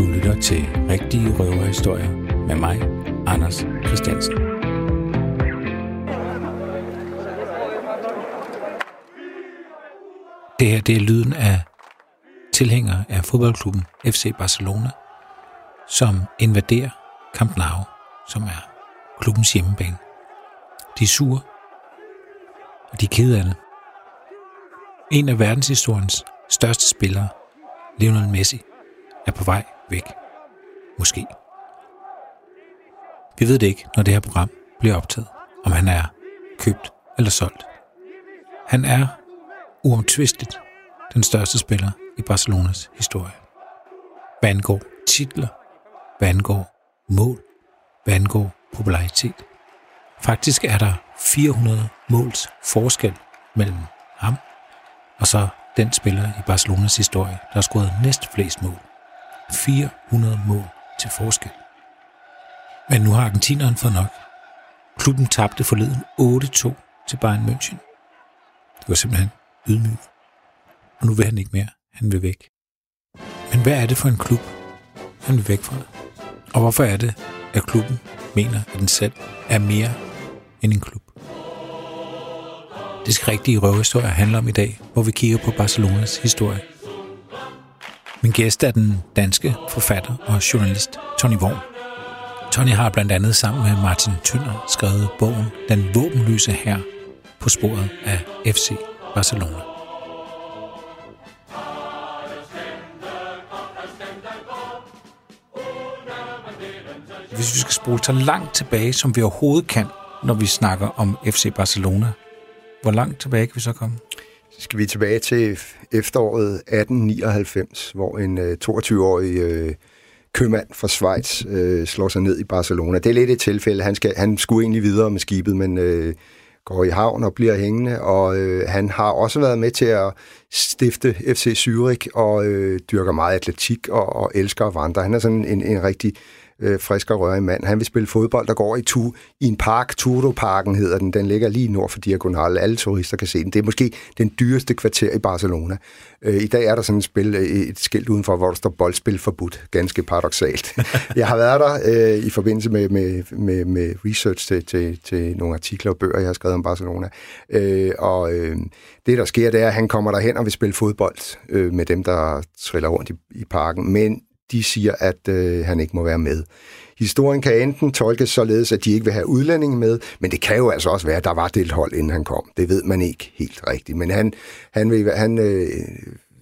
Du lytter til Rigtige Røverhistorier med mig, Anders Christiansen. Det her det er lyden af tilhængere af fodboldklubben FC Barcelona, som invaderer Camp Nou, som er klubbens hjemmebane. De er sure, og de er kede af det. En af verdenshistoriens største spillere, Lionel Messi, er på vej væk. Måske. Vi ved det ikke, når det her program bliver optaget, om han er købt eller solgt. Han er uomtvisteligt den største spiller i Barcelonas historie. Hvad angår titler, hvad angår mål, hvad angår popularitet. Faktisk er der 400 måls forskel mellem ham og så den spiller i Barcelonas historie, der har scoret næst flest mål. 400 mål til forskel. Men nu har argentineren fået nok. Klubben tabte forleden 8-2 til Bayern München. Det var simpelthen ydmygende. Og nu vil han ikke mere. Han vil væk. Men hvad er det for en klub, han vil væk fra? Og hvorfor er det, at klubben mener, at den selv er mere end en klub? Det skal rigtige røverhistorier handler om i dag, hvor vi kigger på Barcelonas historie. Min gæst er den danske forfatter og journalist Tony Worm. Tony har blandt andet sammen med Martin Tønder skrevet bogen Den våbenløse her på sporet af FC Barcelona. Hvis vi skal spole så langt tilbage, som vi overhovedet kan, når vi snakker om FC Barcelona, hvor langt tilbage kan vi så komme? Skal vi tilbage til efteråret 1899, hvor en øh, 22-årig øh, købmand fra Schweiz øh, slår sig ned i Barcelona. Det er lidt et tilfælde. Han, skal, han skulle egentlig videre med skibet, men øh, går i havn og bliver hængende, og øh, han har også været med til at stifte FC Zürich og øh, dyrker meget atletik og, og elsker at vandre. Han er sådan en, en rigtig øh, frisk og rørig mand. Han vil spille fodbold, der går i, tu, i en park, Turo-parken hedder den. Den ligger lige nord for Diagonal. Alle turister kan se den. Det er måske den dyreste kvarter i Barcelona. Øh, I dag er der sådan et, spil, øh, et skilt udenfor, hvor der står boldspil forbudt. Ganske paradoxalt. Jeg har været der øh, i forbindelse med, med, med, med research til, til, til nogle artikler og bøger, jeg har skrevet om Barcelona. Øh, og øh, det, der sker, det er, at han kommer derhen og vil spille fodbold øh, med dem, der triller rundt i, i parken. Men de siger, at øh, han ikke må være med. Historien kan enten tolkes således, at de ikke vil have udlændinge med, men det kan jo altså også være, at der var delt hold, inden han kom. Det ved man ikke helt rigtigt. Men han, han, vil, han øh,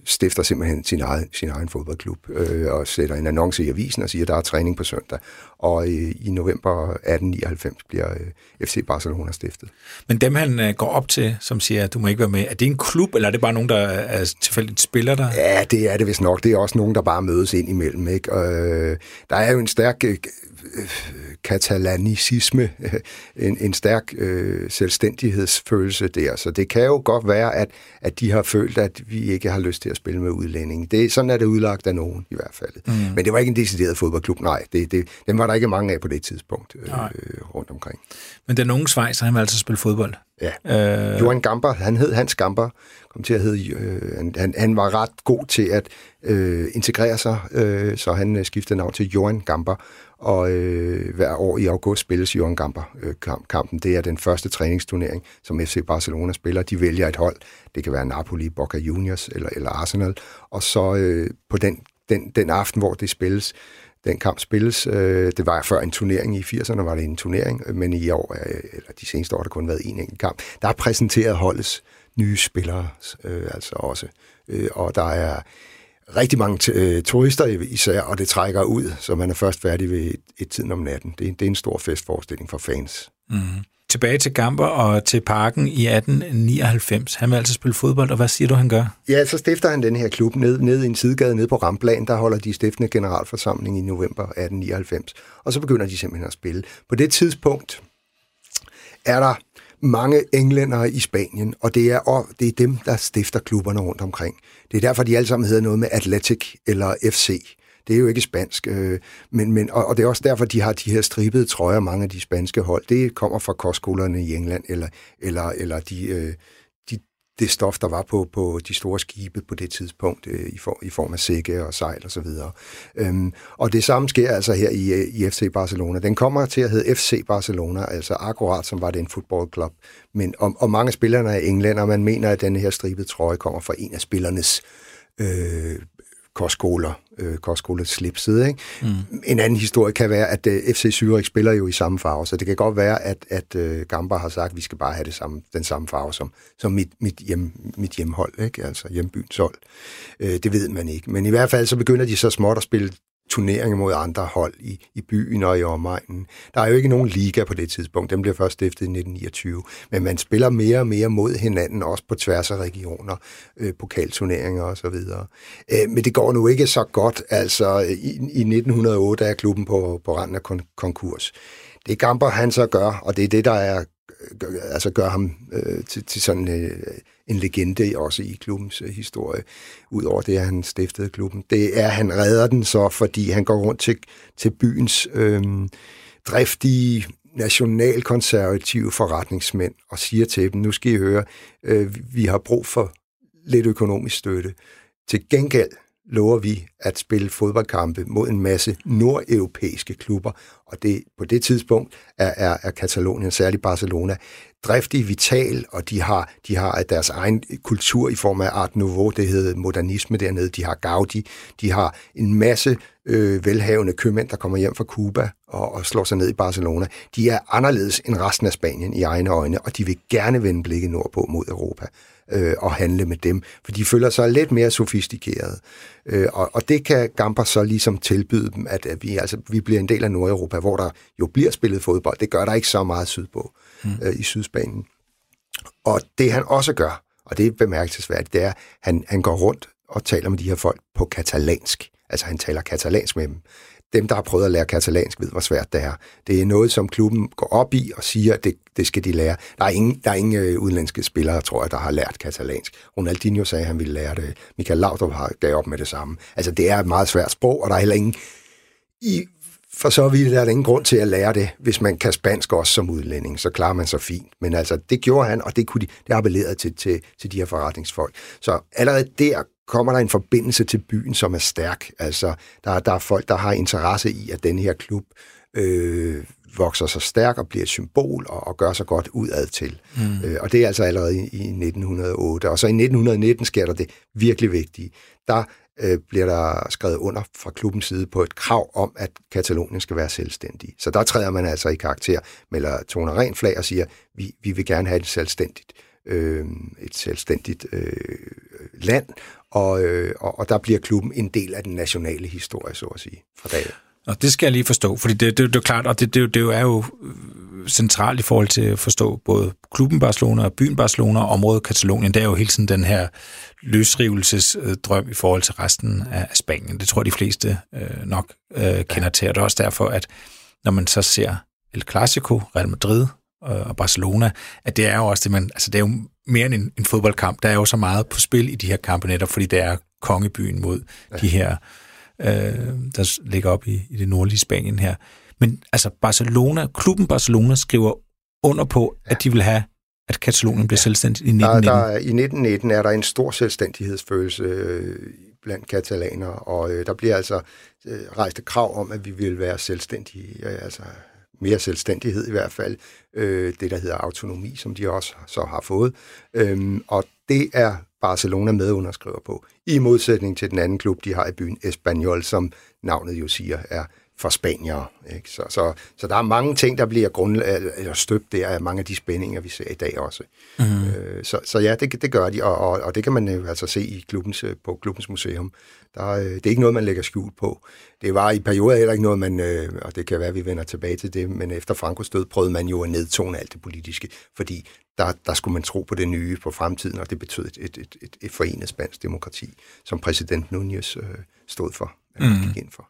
stifter simpelthen sin egen, sin egen fodboldklub øh, og sætter en annonce i avisen og siger, at der er træning på søndag. Og øh, i november 1899 bliver øh, FC Barcelona stiftet. Men dem han øh, går op til, som siger, at du må ikke være med, er det en klub, eller er det bare nogen, der er tilfældigt spiller der? Ja, det er det vist nok. Det er også nogen, der bare mødes ind imellem. Ikke? Øh, der er jo en stærk øh, katalanicisme, en, en stærk øh, selvstændighedsfølelse der. Så det kan jo godt være, at, at de har følt, at vi ikke har lyst til at spille med udlændinge. Det, sådan er det udlagt af nogen i hvert fald. Mm. Men det var ikke en decideret fodboldklub, nej. Det, det, den var der ikke mange af på det tidspunkt øh, rundt omkring. Men den unge Schweiz, han vil altså spille fodbold? Ja. Øh... Johan Gamper, han hed Hans Gamper, kom til at hedde, øh, han, han var ret god til at øh, integrere sig, øh, så han øh, skiftede navn til Johan Gamper, og øh, hver år i august spilles Johan Gamper-kampen. Øh, det er den første træningsturnering, som FC Barcelona spiller. De vælger et hold. Det kan være Napoli, Boca Juniors eller, eller Arsenal. Og så øh, på den, den, den aften, hvor det spilles, den kamp spilles. Øh, det var før en turnering i 80'erne, var det en turnering, men i år, øh, eller de seneste år, har der kun været en enkelt kamp. Der er præsenteret holdets nye spillere, øh, altså også. Øh, og der er rigtig mange øh, turister især, og det trækker ud, så man er først færdig ved et, et tid om natten. Det, det er en stor festforestilling for fans. Mm. Tilbage til Gamper og til parken i 1899. Han vil altså spille fodbold, og hvad siger du, han gør? Ja, så stifter han den her klub ned, ned i en sidegade ned på Ramplan. Der holder de stiftende generalforsamling i november 1899. Og så begynder de simpelthen at spille. På det tidspunkt er der mange englændere i Spanien, og det er, og det er dem, der stifter klubberne rundt omkring. Det er derfor, de alle sammen hedder noget med Athletic eller FC. Det er jo ikke spansk, øh, men, men, og, og det er også derfor, de har de her stribede trøjer, mange af de spanske hold. Det kommer fra kostskolerne i England, eller, eller, eller de, øh, de, det stof, der var på, på de store skibe på det tidspunkt, øh, i, for, i form af sække og sejl og så videre. Øhm, og det samme sker altså her i, øh, i FC Barcelona. Den kommer til at hedde FC Barcelona, altså akkurat som var det en fodboldklub. Men, og, og mange spillerne er englænder, og man mener, at den her stribede trøje kommer fra en af spillernes øh, kostskoler, øh, kostskoleslipset. Ikke? Mm. En anden historie kan være, at øh, FC Zürich spiller jo i samme farve, så det kan godt være, at, at øh, Gamba har sagt, at vi skal bare have det samme, den samme farve som, som mit, mit, hjem, mit hjemhold, ikke? altså hjembyens hold. Øh, det ved man ikke. Men i hvert fald så begynder de så småt at spille turneringer mod andre hold i, i byen og i omegnen. Der er jo ikke nogen liga på det tidspunkt. Den bliver først stiftet i 1929. Men man spiller mere og mere mod hinanden, også på tværs af regioner, øh, pokalturneringer osv. Øh, men det går nu ikke så godt. Altså, i, i 1908 er klubben på, på randen af kon- konkurs. Det Gamper han så gør, og det er det, der er altså gør ham øh, til, til sådan øh, en legende også i klubbens øh, historie, udover det, at han stiftede klubben. Det er, at han redder den så, fordi han går rundt til, til byens øh, driftige nationalkonservative forretningsmænd og siger til dem, nu skal I høre, øh, vi har brug for lidt økonomisk støtte. Til gengæld lover vi at spille fodboldkampe mod en masse nordeuropæiske klubber, og det på det tidspunkt er, er, er Katalonien, særligt Barcelona, driftig, vital, og de har, de har deres egen kultur i form af Art Nouveau, det hedder modernisme dernede, de har Gaudi, de har en masse øh, velhavende købmænd, der kommer hjem fra Cuba og, og slår sig ned i Barcelona. De er anderledes end resten af Spanien i egne øjne, og de vil gerne vende blikket nordpå mod Europa øh, og handle med dem, for de føler sig lidt mere sofistikerede. Øh, og, og det kan Gamper så ligesom tilbyde dem, at, at vi, altså, vi bliver en del af Nordeuropa, hvor der jo bliver spillet fodbold. Det gør der ikke så meget sydpå mm. øh, i Sydspanien. Og det han også gør, og det er bemærkelsesværdigt, det er, at han, han går rundt og taler med de her folk på katalansk. Altså han taler katalansk med dem dem, der har prøvet at lære katalansk, ved, hvor svært det er. Det er noget, som klubben går op i og siger, at det, det skal de lære. Der er ingen, der er ingen øh, udenlandske spillere, tror jeg, der har lært katalansk. Ronaldinho sagde, at han ville lære det. Michael Laudrup har gav op med det samme. Altså, det er et meget svært sprog, og der er heller ingen... I, for så vidt er der ingen grund til at lære det, hvis man kan spansk også som udlænding, så klarer man sig fint. Men altså, det gjorde han, og det, kunne de, det appellerede til, til, til de her forretningsfolk. Så allerede der kommer der en forbindelse til byen, som er stærk. Altså, der, der er folk, der har interesse i, at den her klub øh, vokser så stærk og bliver et symbol og, og gør sig godt udad til. Mm. Øh, og det er altså allerede i, i 1908. Og så i 1919 sker der det virkelig vigtige. Der øh, bliver der skrevet under fra klubbens side på et krav om, at Katalonien skal være selvstændig. Så der træder man altså i karakter, melder toner ren flag og siger, vi, vi vil gerne have et selvstændigt, øh, et selvstændigt øh, land, og, øh, og, og der bliver klubben en del af den nationale historie, så at sige, fra dag og det skal jeg lige forstå, fordi det, det, det er klart, og det, det, det er jo øh, centralt i forhold til at forstå både klubben Barcelona og byen Barcelona og området Katalonien. Det er jo hele tiden den her løsrivelsesdrøm i forhold til resten af Spanien. Det tror jeg, de fleste øh, nok øh, kender til. Og det er også derfor, at når man så ser El Clasico, Real Madrid og Barcelona, at det er jo også det, man, altså det er jo mere end en, en fodboldkamp. Der er jo så meget på spil i de her kampe netop, fordi det er kongebyen mod ja. de her, øh, der ligger op i, i det nordlige Spanien her. Men altså Barcelona, klubben Barcelona skriver under på, ja. at de vil have at Katalonien bliver ja. selvstændigt i 1919. Der, der, I 1919 er der en stor selvstændighedsfølelse øh, blandt katalanere, og øh, der bliver altså øh, rejst et krav om, at vi vil være selvstændige, øh, altså mere selvstændighed i hvert fald, øh, det der hedder autonomi, som de også så har fået. Øhm, og det er Barcelona medunderskriver på, i modsætning til den anden klub, de har i byen Espanyol, som navnet jo siger er for spaniere. Ikke? Så, så, så der er mange ting, der bliver grund, eller støbt der af mange af de spændinger, vi ser i dag også. Mm. Øh, så, så ja, det, det gør de, og, og, og det kan man jo altså se i klubbens, på klubbens museum. Der, øh, det er ikke noget, man lægger skjul på. Det var i perioder heller ikke noget, man, øh, og det kan være, at vi vender tilbage til det, men efter Frankos død prøvede man jo at nedtone alt det politiske, fordi der, der skulle man tro på det nye, på fremtiden, og det betød et, et, et, et, et forenet spansk demokrati, som præsident Núñez øh, stod for, mm. gik ind for.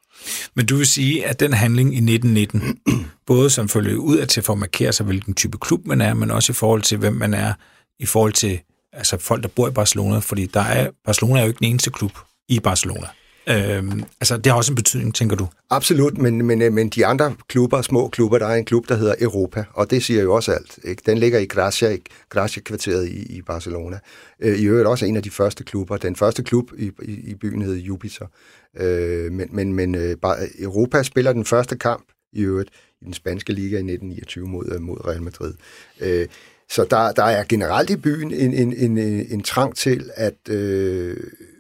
Men du vil sige, at den handling i 1919, både som følger ud af til for at markere sig, hvilken type klub man er, men også i forhold til, hvem man er, i forhold til altså folk, der bor i Barcelona, fordi der er, Barcelona er jo ikke den eneste klub i Barcelona. Øhm, altså, det har også en betydning, tænker du? Absolut, men, men, men de andre klubber, små klubber, der er en klub, der hedder Europa, og det siger jo også alt. Ikke? Den ligger i Gracia, Gracia-kvarteret i, i Barcelona. Øh, I øvrigt også en af de første klubber. Den første klub i, i, i byen hed Jupiter. Øh, men men, men øh, Europa spiller den første kamp i øvrigt i den spanske liga i 1929 mod, øh, mod Real Madrid. Øh, så der, der er generelt i byen en, en, en, en trang til at øh,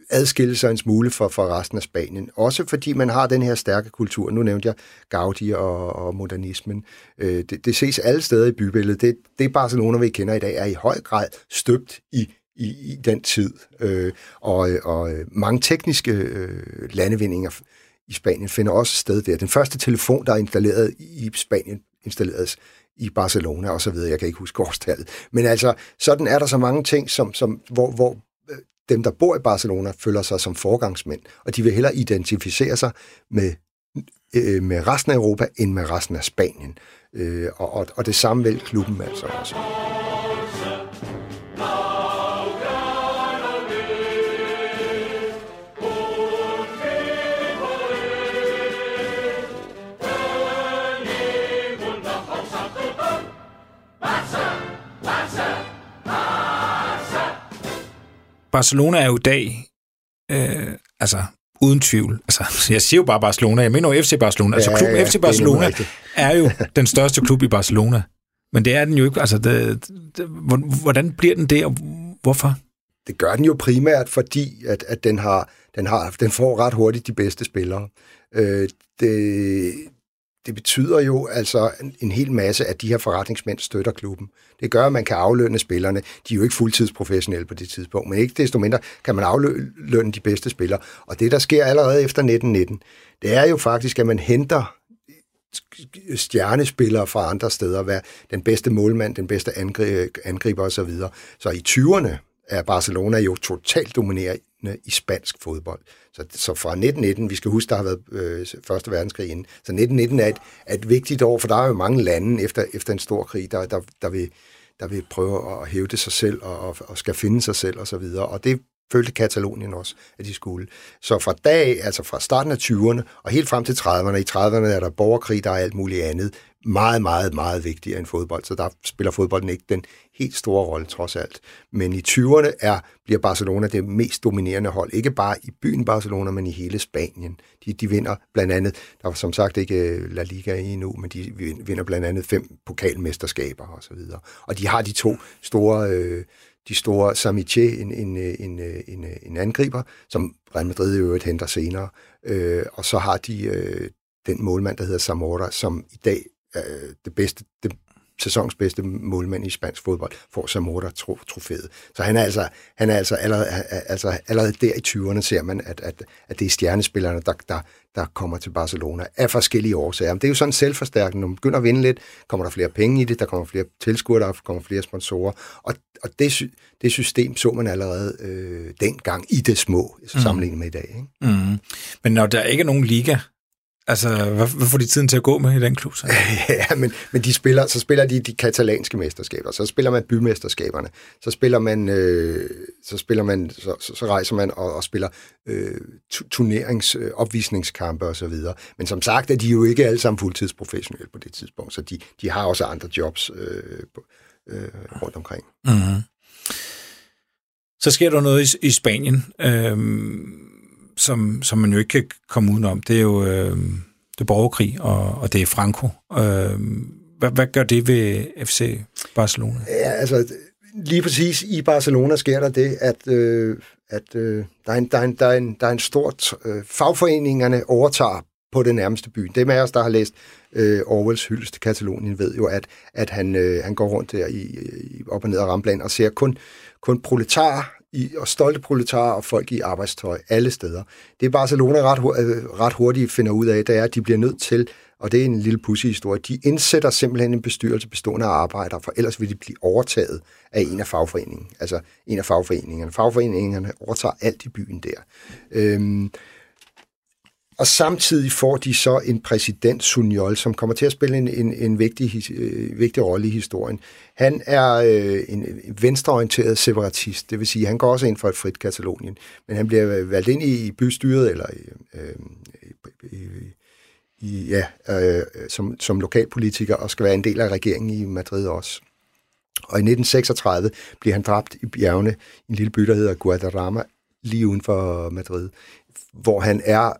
adskille sig en smule fra, fra resten af Spanien. Også fordi man har den her stærke kultur. Nu nævnte jeg Gaudi og, og modernismen. Øh, det, det ses alle steder i bybilledet. Det, det Barcelona, vi kender i dag, er i høj grad støbt i i, i den tid. Øh, og, og øh, mange tekniske øh, landevindinger i Spanien finder også sted der. Den første telefon, der er installeret i Spanien, installeres i Barcelona og så videre. Jeg kan ikke huske årstallet. Men altså, sådan er der så mange ting, som, som, hvor, hvor øh, dem, der bor i Barcelona, føler sig som forgangsmænd, og de vil hellere identificere sig med, øh, med resten af Europa, end med resten af Spanien. Øh, og, og, og det samme vil klubben altså også. Barcelona er jo i dag, øh, altså uden tvivl, altså jeg siger jo bare Barcelona, jeg mener jo FC Barcelona, altså klubben ja, FC Barcelona er, er jo den største klub i Barcelona, men det er den jo ikke, altså det, det, hvordan bliver den det, og hvorfor? Det gør den jo primært, fordi at, at den, har, den, har, den får ret hurtigt de bedste spillere. Øh, det, det betyder jo altså en, en hel masse, at de her forretningsmænd støtter klubben. Det gør, at man kan aflønne spillerne. De er jo ikke fuldtidsprofessionelle på det tidspunkt, men ikke desto mindre kan man aflønne de bedste spillere. Og det, der sker allerede efter 1919, det er jo faktisk, at man henter stjernespillere fra andre steder, være den bedste målmand, den bedste angriber osv. Så i 20'erne er Barcelona jo totalt dominerende i spansk fodbold. Så, så fra 1919, vi skal huske, der har været øh, Første Verdenskrig inden, så 1919 er et, er et vigtigt år, for der er jo mange lande efter, efter en stor krig, der, der, der, vil, der vil prøve at hævde sig selv og, og, og skal finde sig selv osv. Og, og det følte Katalonien også, at de skulle. Så fra dag, altså fra starten af 20'erne og helt frem til 30'erne, i 30'erne er der borgerkrig, der er alt muligt andet, meget, meget, meget vigtigere end fodbold, så der spiller fodbolden ikke den helt store rolle trods alt. Men i 20'erne er, bliver Barcelona det mest dominerende hold, ikke bare i byen Barcelona, men i hele Spanien. De, de vinder blandt andet, der var som sagt ikke øh, La Liga endnu, men de vinder blandt andet fem pokalmesterskaber og så videre. Og de har de to store, øh, de store Samiche, en, en, øh, en, øh, en, en angriber, som Real Madrid i øvrigt henter senere, øh, og så har de øh, den målmand, der hedder Samora, som i dag øh, det bedste, det sæsons bedste målmand i spansk fodbold, får Zamora tro, trofæet. Så han er altså, han er altså allerede, altså allerede der i 20'erne ser man, at, at, at det er stjernespillerne, der, der, der kommer til Barcelona af forskellige årsager. Men det er jo sådan selvforstærkende. Når man begynder at vinde lidt, kommer der flere penge i det, der kommer flere tilskuere, der kommer flere sponsorer. Og, og det, det system så man allerede øh, dengang i det små, mm. sammenlignet med i dag. Ikke? Mm. Men når der ikke er nogen liga, Altså, hvad, hvad får de tiden til at gå med i den klub? Så? ja, men, men de spiller, så spiller de de katalanske mesterskaber, så spiller man bymesterskaberne, så spiller man, øh, så, spiller man så, så, så rejser man og, og spiller øh, turnerings, øh, opvisningskampe og så videre. Men som sagt er de jo ikke alle sammen fuldtidsprofessionelle på det tidspunkt, så de, de har også andre jobs øh, øh, rundt omkring. Mm-hmm. Så sker der noget i, i Spanien. Øh, som, som man jo ikke kan komme udenom, det er jo øh, det borgerkrig, og, og det er Franco. Øh, hvad, hvad gør det ved FC Barcelona? Ja, altså lige præcis i Barcelona sker der det, at, øh, at øh, der, er en, der, er en, der, er en, der er en stort... Øh, fagforeningerne overtager på det nærmeste by. Dem af os, der har læst øh, Orwells hyldest til Katalonien, ved jo, at, at han, øh, han går rundt der i, i, op og ned af Ramblan og ser kun, kun proletarer i, og stolte proletarer og folk i arbejdstøj alle steder. Det Barcelona ret, øh, ret hurtigt finder ud af, det er, at de bliver nødt til, og det er en lille pussy historie, de indsætter simpelthen en bestyrelse bestående af arbejdere, for ellers vil de blive overtaget af en af fagforeningen. Altså en af fagforeningerne. Fagforeningerne overtager alt i byen der. Øhm, og samtidig får de så en præsident, Sunyol, som kommer til at spille en, en, en vigtig, øh, vigtig rolle i historien. Han er øh, en venstreorienteret separatist, det vil sige, han går også ind for et frit Katalonien, men han bliver valgt ind i bystyret, eller øh, øh, i, i, i, ja, øh, som, som lokalpolitiker, og skal være en del af regeringen i Madrid også. Og i 1936 bliver han dræbt i bjergene i en lille by, der hedder Guadarrama, lige uden for Madrid, hvor han er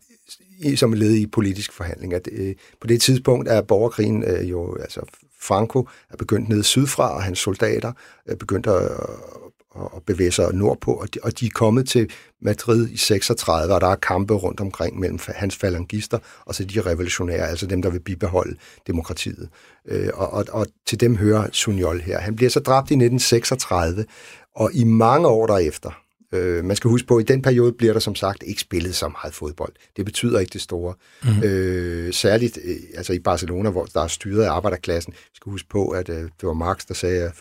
som led i politiske forhandlinger. Øh, på det tidspunkt er borgerkrigen øh, jo, altså Franco er begyndt ned sydfra, og hans soldater er begyndt at, at bevæge sig nordpå, og de, og de er kommet til Madrid i 36, og der er kampe rundt omkring mellem hans falangister og så de revolutionære, altså dem, der vil bibeholde demokratiet. Øh, og, og, og til dem hører Sunyol her. Han bliver så dræbt i 1936, og i mange år derefter, Øh, man skal huske på, at i den periode bliver der som sagt ikke spillet så meget fodbold. Det betyder ikke det store. Mm. Øh, særligt øh, altså i Barcelona, hvor der er styret af arbejderklassen. Vi skal huske på, at øh, det var Marx, der sagde, at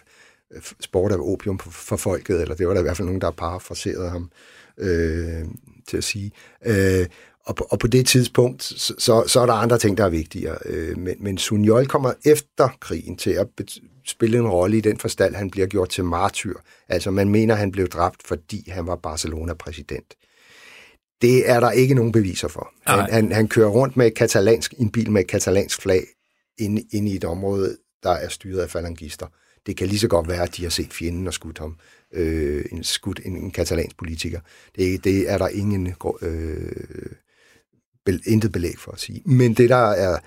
øh, sport er opium for, for folket, eller det var der i hvert fald nogen, der parafraseret ham øh, til at sige. Øh, og på, og på det tidspunkt, så, så er der andre ting, der er vigtigere. Øh, men, men Sunyol kommer efter krigen til at spille en rolle i den forstand, han bliver gjort til martyr. Altså man mener, han blev dræbt, fordi han var Barcelona-præsident. Det er der ikke nogen beviser for. Han, han, han kører rundt med katalansk, en bil med et katalansk flag ind, ind i et område, der er styret af falangister. Det kan lige så godt være, at de har set fjenden og skudt ham. Øh, en, skudt en, en katalansk politiker. Det, det er der ingen øh, be, intet belæg for at sige. Men det, der er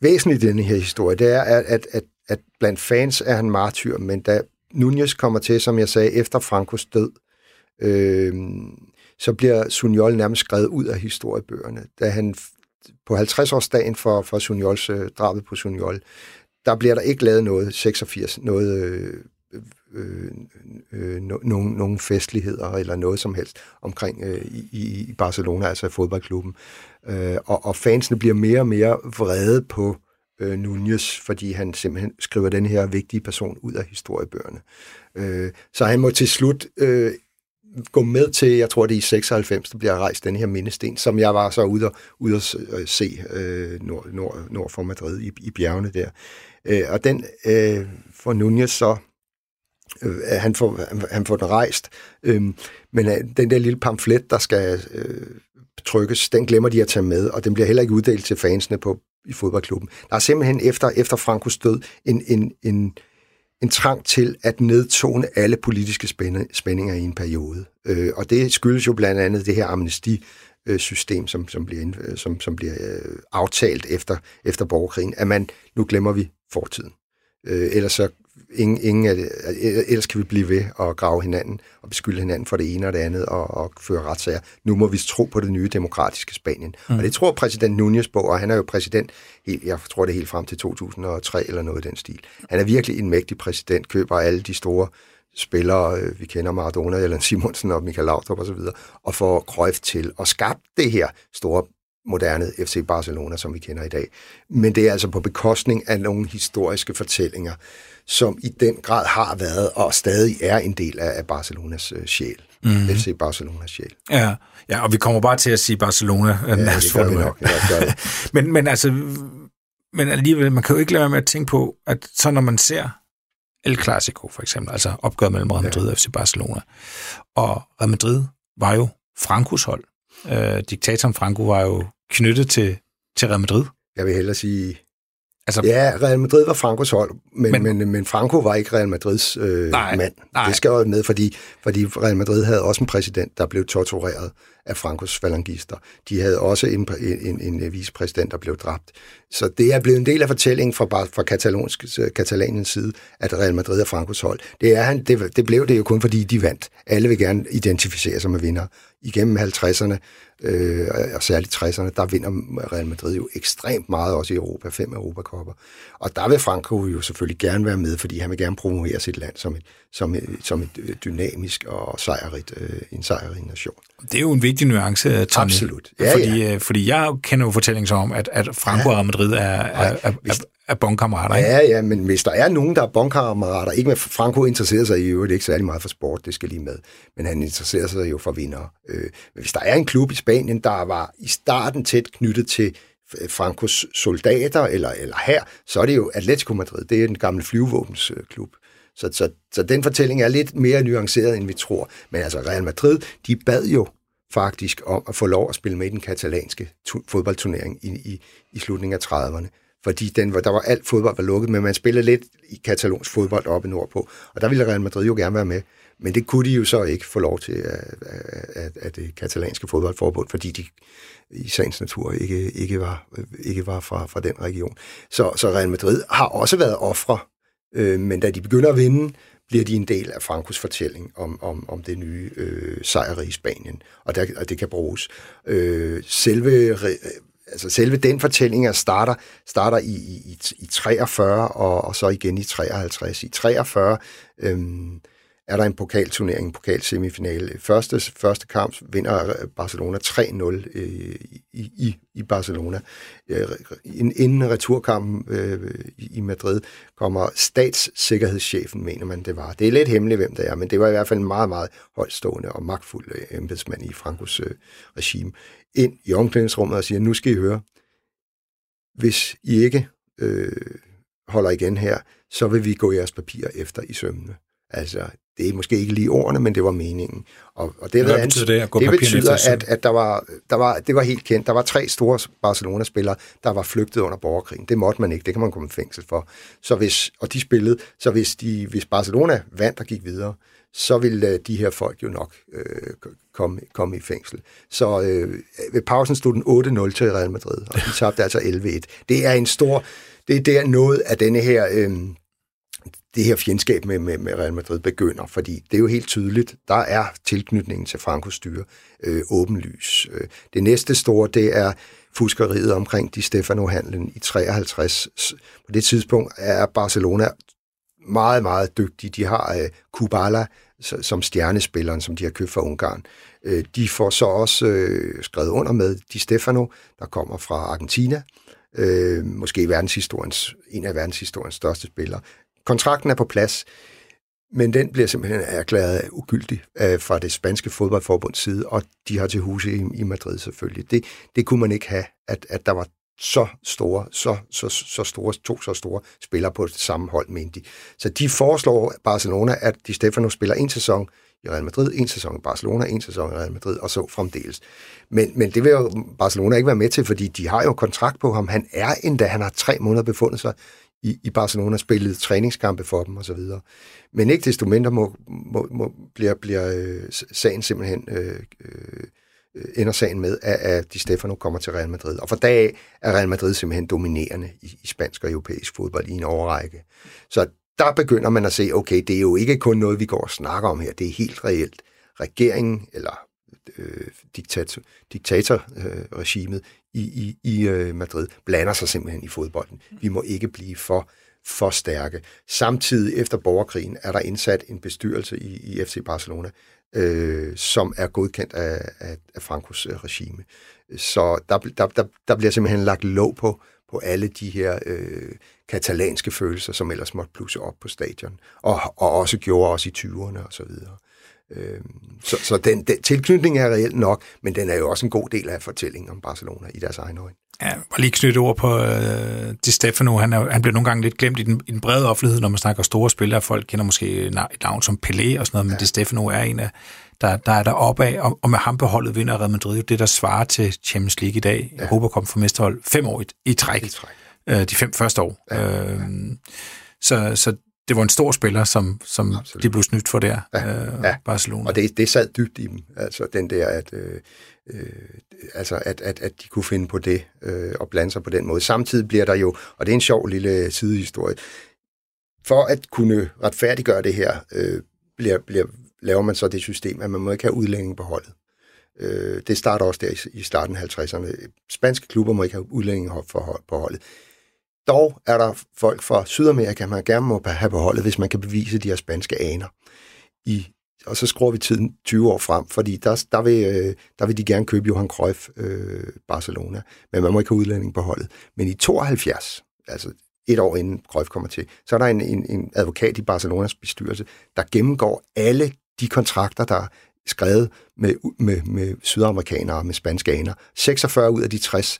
væsentligt i denne her historie, det er, at, at, at, at blandt fans er han martyr, men da Nunez kommer til, som jeg sagde, efter Frankos død, øh, så bliver Sunyol nærmest skrevet ud af historiebøgerne. Da han på 50-årsdagen for, for Sunyols øh, drabet på Sunyol, der bliver der ikke lavet noget 86, noget øh, øh, øh, no, nogen, nogen festligheder eller noget som helst omkring øh, i, i Barcelona, altså fodboldklubben. Øh, og, og fansene bliver mere og mere vrede på øh, Øh, Nunez, fordi han simpelthen skriver den her vigtige person ud af historiebøgerne. Øh, så han må til slut øh, gå med til, jeg tror det er i 96, der bliver rejst den her mindesten, som jeg var så ude og, ude at øh, se øh, nord, nord, nord for Madrid i, i bjergene der. Øh, og den øh, får Nunez så øh, han, får, han får den rejst, øh, men øh, den der lille pamflet, der skal øh, trykkes, den glemmer de at tage med, og den bliver heller ikke uddelt til fansene på, i fodboldklubben. Der er simpelthen efter, efter Frankos død en, en, en, en trang til at nedtone alle politiske spændinger i en periode. Øh, og det skyldes jo blandt andet det her amnesti system, som, som bliver, øh, som, som bliver øh, aftalt efter, efter borgerkrigen, at man, nu glemmer vi fortiden. Øh, ellers så ingen, ingen af det, ellers kan vi blive ved at grave hinanden og beskylde hinanden for det ene og det andet og, og føre retssager. Nu må vi tro på det nye demokratiske Spanien. Mm. Og det tror præsident Núñez på, og han er jo præsident, helt, jeg tror det helt frem til 2003 eller noget i den stil. Han er virkelig en mægtig præsident, køber alle de store spillere, øh, vi kender Maradona, eller Simonsen og Michael Laudrup osv., og, og får Cruyff til at skabe det her store moderne FC Barcelona, som vi kender i dag. Men det er altså på bekostning af nogle historiske fortællinger, som i den grad har været og stadig er en del af, af Barcelonas uh, sjæl. Mm. FC Barcelonas sjæl. Ja, ja, og vi kommer bare til at sige Barcelona ja, det gør vi nok. Ja, gør det. men, men altså, men alligevel, man kan jo ikke lade være med at tænke på, at så når man ser El Clasico for eksempel, altså opgøret mellem Real Madrid ja. og FC Barcelona, og Real Madrid var jo Frankos hold. Øh, diktatoren Franco var jo knyttet til, til Real Madrid. Jeg vil hellere sige Altså, ja, Real Madrid var Frankos hold, men, men, men, men Franco var ikke Real Madrids øh, nej, mand. Nej. Det skal jo med, fordi, fordi Real Madrid havde også en præsident, der blev tortureret af Frankos falangister. De havde også en, en, en, en øh, vicepræsident, der blev dræbt. Så det er blevet en del af fortællingen fra, fra katalonsk, øh, Katalaniens side, at Real Madrid er Frankos hold. Det, er han, det, det blev det jo kun, fordi de vandt. Alle vil gerne identificere sig med vinder. Igennem 50'erne, øh, og særligt 60'erne, der vinder Real Madrid jo ekstremt meget også i Europa, fem Europakopper. Og der vil Franco jo selvfølgelig gerne være med, fordi han vil gerne promovere sit land som et, som et, som et øh, dynamisk og sejrigt, øh, en sejrig nation. Det er jo en vigtig nuance, Tony. Absolut. Ja, fordi, ja. Øh, fordi jeg kender jo fortællinger om, at, at Franco ja. og Madrid er, er, er, er, er bondkammerater. Ikke? Ja, ja, men hvis der er nogen, der er bondkammerater, ikke med Franco interesserer sig i øvrigt ikke særlig meget for sport, det skal lige med, men han interesserer sig jo for vinder. Øh, men hvis der er en klub i Spanien, der var i starten tæt knyttet til Francos soldater eller, eller her, så er det jo Atletico Madrid. Det er den gamle flyvevåbensklub. Så, så, så den fortælling er lidt mere nuanceret, end vi tror. Men altså Real Madrid, de bad jo faktisk om at få lov at spille med i den katalanske fodboldturnering i, i, i slutningen af 30'erne. Fordi den, der var alt fodbold var lukket, men man spillede lidt i katalonsk fodbold oppe nordpå. Og der ville Real Madrid jo gerne være med. Men det kunne de jo så ikke få lov til af, af det katalanske fodboldforbund, fordi de i sagens natur ikke, ikke var, ikke var fra, fra den region. Så, så Real Madrid har også været ofre, øh, men da de begynder at vinde, bliver de en del af Frankos fortælling om, om, om det nye øh, sejr i Spanien, og, der, og det kan bruges. Øh, selve, øh, altså selve den fortælling starter, starter i, i, i 43 og, og så igen i 53. I 43 øh, er der en pokalturnering, en pokalsemifinale. Første, første kamp vinder øh, Barcelona 3-0 øh, i, i, i Barcelona. Øh, inden returkampen øh, i Madrid kommer statssikkerhedschefen, mener man det var. Det er lidt hemmeligt, hvem det er, men det var i hvert fald en meget, meget højtstående og magtfuld øh, embedsmand i Frankos øh, regime, ind i omklædningsrummet og siger, nu skal I høre, hvis I ikke øh, holder igen her, så vil vi gå jeres papirer efter i sømmene. Altså, det er måske ikke lige ordene, men det var meningen. Og, og det, Hvad betyder det, at gå det betyder, at, at der var, der var, det var helt kendt. Der var tre store Barcelona-spillere, der var flygtet under borgerkrigen. Det måtte man ikke. Det kan man komme i fængsel for. Så hvis, og de spillede, så hvis, de, hvis Barcelona vandt og gik videre, så ville de her folk jo nok øh, komme, komme i fængsel. Så øh, ved pausen stod den 8-0 til Real Madrid, og de tabte altså 11-1. Det er en stor... Det er der noget af denne her... Øh, det her fjendskab med, med, med Real Madrid begynder, fordi det er jo helt tydeligt, der er tilknytningen til Frankos styre øh, åbenlys. Øh, det næste store, det er fuskeriet omkring Di Stefano-handlen i 53. På det tidspunkt er Barcelona meget, meget dygtige. De har øh, Kubala som stjernespilleren, som de har købt fra Ungarn. Øh, de får så også øh, skrevet under med Di Stefano, der kommer fra Argentina, øh, måske verdenshistoriens, en af verdenshistoriens største spillere. Kontrakten er på plads, men den bliver simpelthen erklæret ugyldig øh, fra det spanske fodboldforbunds side, og de har til huse i, i Madrid selvfølgelig. Det, det kunne man ikke have, at, at der var så store, så, så, så store, to så store spillere på det samme hold, mente de. Så de foreslår Barcelona, at Di Stefano spiller en sæson i Real Madrid, en sæson i Barcelona, en sæson i Real Madrid, og så fremdeles. Men, men det vil jo Barcelona ikke være med til, fordi de har jo kontrakt på ham. Han er endda, han har tre måneder befundet sig i, i Barcelona, spillet træningskampe for dem osv. Men ikke desto mindre må, må, må, bliver, bliver øh, sagen simpelthen øh, øh, ender sagen med, at, at Di Stefano kommer til Real Madrid. Og for dag er Real Madrid simpelthen dominerende i, i spansk og europæisk fodbold i en overrække. Så der begynder man at se, okay, det er jo ikke kun noget, vi går og snakker om her, det er helt reelt. Regeringen, eller øh, diktator, diktatorregimet øh, i, i, i øh, Madrid blander sig simpelthen i fodbolden. Vi må ikke blive for for stærke. Samtidig efter borgerkrigen er der indsat en bestyrelse i, i FC Barcelona, øh, som er godkendt af, af, af Frankos øh, regime. Så der, der, der, der bliver simpelthen lagt låg på, på alle de her øh, katalanske følelser, som ellers måtte plusse op på stadion, og, og også gjorde os i 20'erne og så videre. Øh, så så den, den tilknytning er reelt nok, men den er jo også en god del af fortællingen om Barcelona i deres egen øjne. Ja, og lige knytte ord på uh, Di Stefano. Han, er, han bliver nogle gange lidt glemt i den, i den brede offentlighed, når man snakker store spillere. Folk kender måske et navn som Pelé og sådan noget, men ja. Di Stefano er en af, der, der er der opad, og, og med ham beholdet vinder Real Madrid det, der svarer til Champions League i dag. Ja. Europa kom for mesterhold fem år i, i træk. I træk. Uh, de fem første år. Ja. Uh, så, så det var en stor spiller, som, som de blev snydt for der, ja. Uh, ja. Barcelona. Og det, det sad dybt i dem, altså den der, at... Øh, øh, altså at, at, at de kunne finde på det øh, og blande sig på den måde. Samtidig bliver der jo, og det er en sjov lille sidehistorie, for at kunne retfærdiggøre det her, øh, bliver, bliver, laver man så det system, at man må ikke have udlændinge på holdet. Øh, det starter også der i, i starten af 50'erne. Spanske klubber må ikke have udlændinge på holdet. Dog er der folk fra Sydamerika, man gerne må have på holdet, hvis man kan bevise, de her spanske aner. I og så skruer vi tiden 20 år frem, fordi der, der, vil, øh, der vil de gerne købe Johan Cruyff øh, Barcelona, men man må ikke have udlænding på holdet. Men i 72, altså et år inden Cruyff kommer til, så er der en, en, en advokat i Barcelonas bestyrelse, der gennemgår alle de kontrakter, der er skrevet med, med, med sydamerikanere og med spanske aner. 46 ud af de 60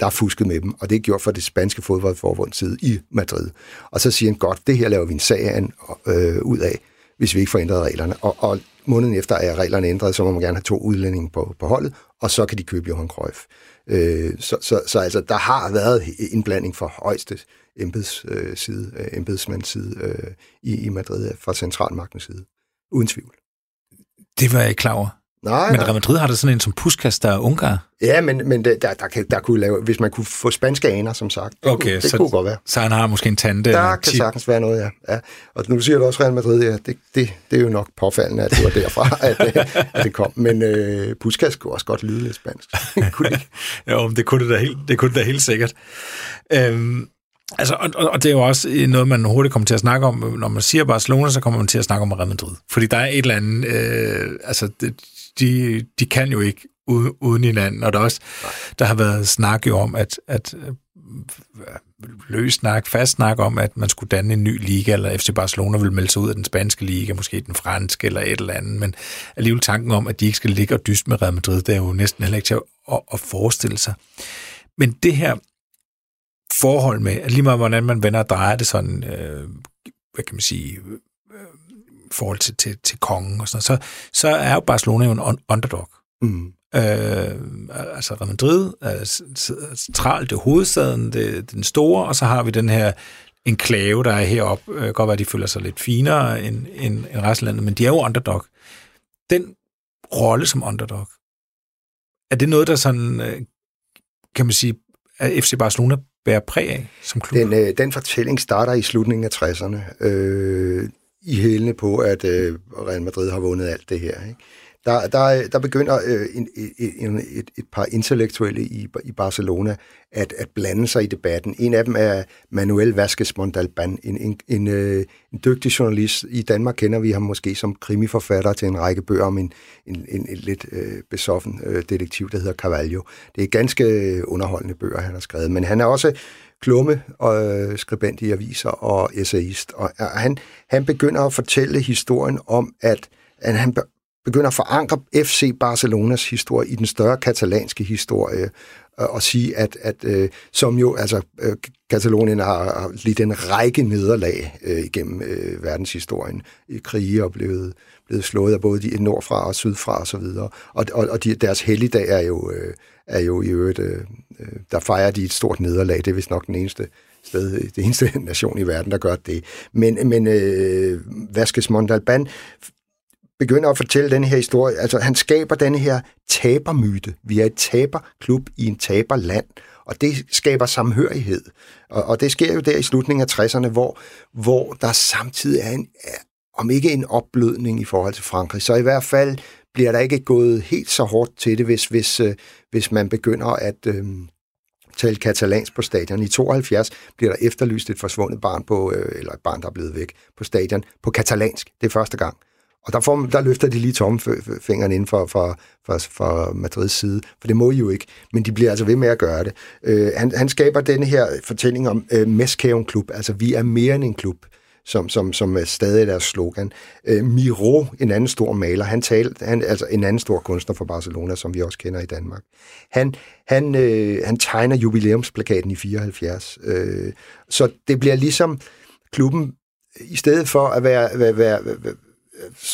der er fusket med dem, og det er gjort for det spanske fodboldforbunds side i Madrid. Og så siger han, godt, det her laver vi en sag an, øh, ud af, hvis vi ikke får ændret reglerne. Og, og måneden efter er reglerne ændret, så må man gerne have to udlændinge på, på holdet, og så kan de købe Johan Cruyff. Øh, så, så, så altså, der har været indblanding fra højeste embedsside, øh, øh embedsmandsside øh, i, i Madrid fra centralmagtens side. Uden tvivl. Det var jeg ikke klar over. Nej, men Real Madrid har der sådan en som Puskas, der er ungar. Ja, men, men der, der, der, der kunne lave, hvis man kunne få spanske aner, som sagt. Det, okay, kunne, det så, kunne godt være. Så han har måske en tante? Der kan tip. sagtens være noget, ja. ja. Og nu siger du også Real Madrid, ja, det, det, det er jo nok påfaldende, at det var derfra, at, at det kom. Men øh, Puskas kunne også godt lyde lidt spansk. kunne det? jo, det kunne det da helt, det kunne det da helt sikkert. Øhm, Altså, og, og det er jo også noget, man hurtigt kommer til at snakke om. Når man siger Barcelona, så kommer man til at snakke om Real Madrid. Fordi der er et eller andet... Øh, altså, de, de kan jo ikke uden, uden hinanden. Og der, også, der har været snak jo om, at, at øh, løs snak, fast snak om, at man skulle danne en ny liga, eller FC Barcelona vil melde sig ud af den spanske liga, måske den franske eller et eller andet, men alligevel tanken om, at de ikke skal ligge og dyste med Real Madrid, det er jo næsten heller ikke til at, at forestille sig. Men det her forhold med, at lige meget hvordan man vender og drejer det sådan, øh, hvad kan man sige, forhold til, til, til kongen og sådan så, så er jo Barcelona jo en underdog. Mm. Øh, altså Real Madrid er centralt, det er hovedstaden, det er den store, og så har vi den her enklave, der er heroppe. Øh, godt være, at de føler sig lidt finere end, end, end resten af landet, men de er jo underdog. Den rolle som underdog, er det noget, der sådan, øh, kan man sige, at FC Barcelona bærer præg af som klub? Den, øh, den fortælling starter i slutningen af 60'erne, øh, i hælene på, at øh, Real Madrid har vundet alt det her. Ikke? Der, der, der begynder øh, en, en, et, et par intellektuelle i, i Barcelona at, at blande sig i debatten. En af dem er Manuel Vázquez Montalban, en, en, en, øh, en dygtig journalist. I Danmark kender vi ham måske som krimiforfatter til en række bøger om en, en, en, en lidt øh, besoffen øh, detektiv, der hedder Carvalho. Det er ganske øh, underholdende bøger, han har skrevet, men han er også klumme og øh, skribent i aviser og essayist. Og han, han begynder at fortælle historien om, at, at han begynder at forankre FC Barcelonas historie i den større katalanske historie, øh, og sige, at, at øh, som jo, altså, øh, Katalonien har, har lidt en række nederlag øh, igennem øh, verdenshistorien i krige og blevet, blevet slået af både de nordfra og sydfra og så videre. Og, og, og de, deres helligdag er jo, øh, er jo i øvrigt, øh, øh, der fejrer de et stort nederlag. Det er vist nok den eneste sted, det eneste nation i verden, der gør det. Men, men øh, Vasquez Montalban begynder at fortælle den her historie. Altså, han skaber den her tabermyte. Vi er et taberklub i en taberland, og det skaber samhørighed. Og, og det sker jo der i slutningen af 60'erne, hvor, hvor der samtidig er en, om ikke en opblødning i forhold til Frankrig, så i hvert fald bliver der ikke gået helt så hårdt til det, hvis, hvis, øh, hvis man begynder at øh, tale katalansk på stadion. I 72 bliver der efterlyst et forsvundet barn på, øh, eller et barn, der er blevet væk på stadion, på katalansk. Det er første gang. Og der, får, der løfter de lige tommelfingeren inden for, for, for, for Madrids side, for det må I jo ikke, men de bliver altså ved med at gøre det. Øh, han, han skaber denne her fortælling om øh, Meskæven Klub, altså vi er mere end en klub, som, som, som er stadig deres slogan. Øh, Miro, en anden stor maler, han talte, han, altså en anden stor kunstner fra Barcelona, som vi også kender i Danmark. Han, han, øh, han tegner jubilæumsplakaten i 74. Øh, så det bliver ligesom klubben, i stedet for at være, være, være, være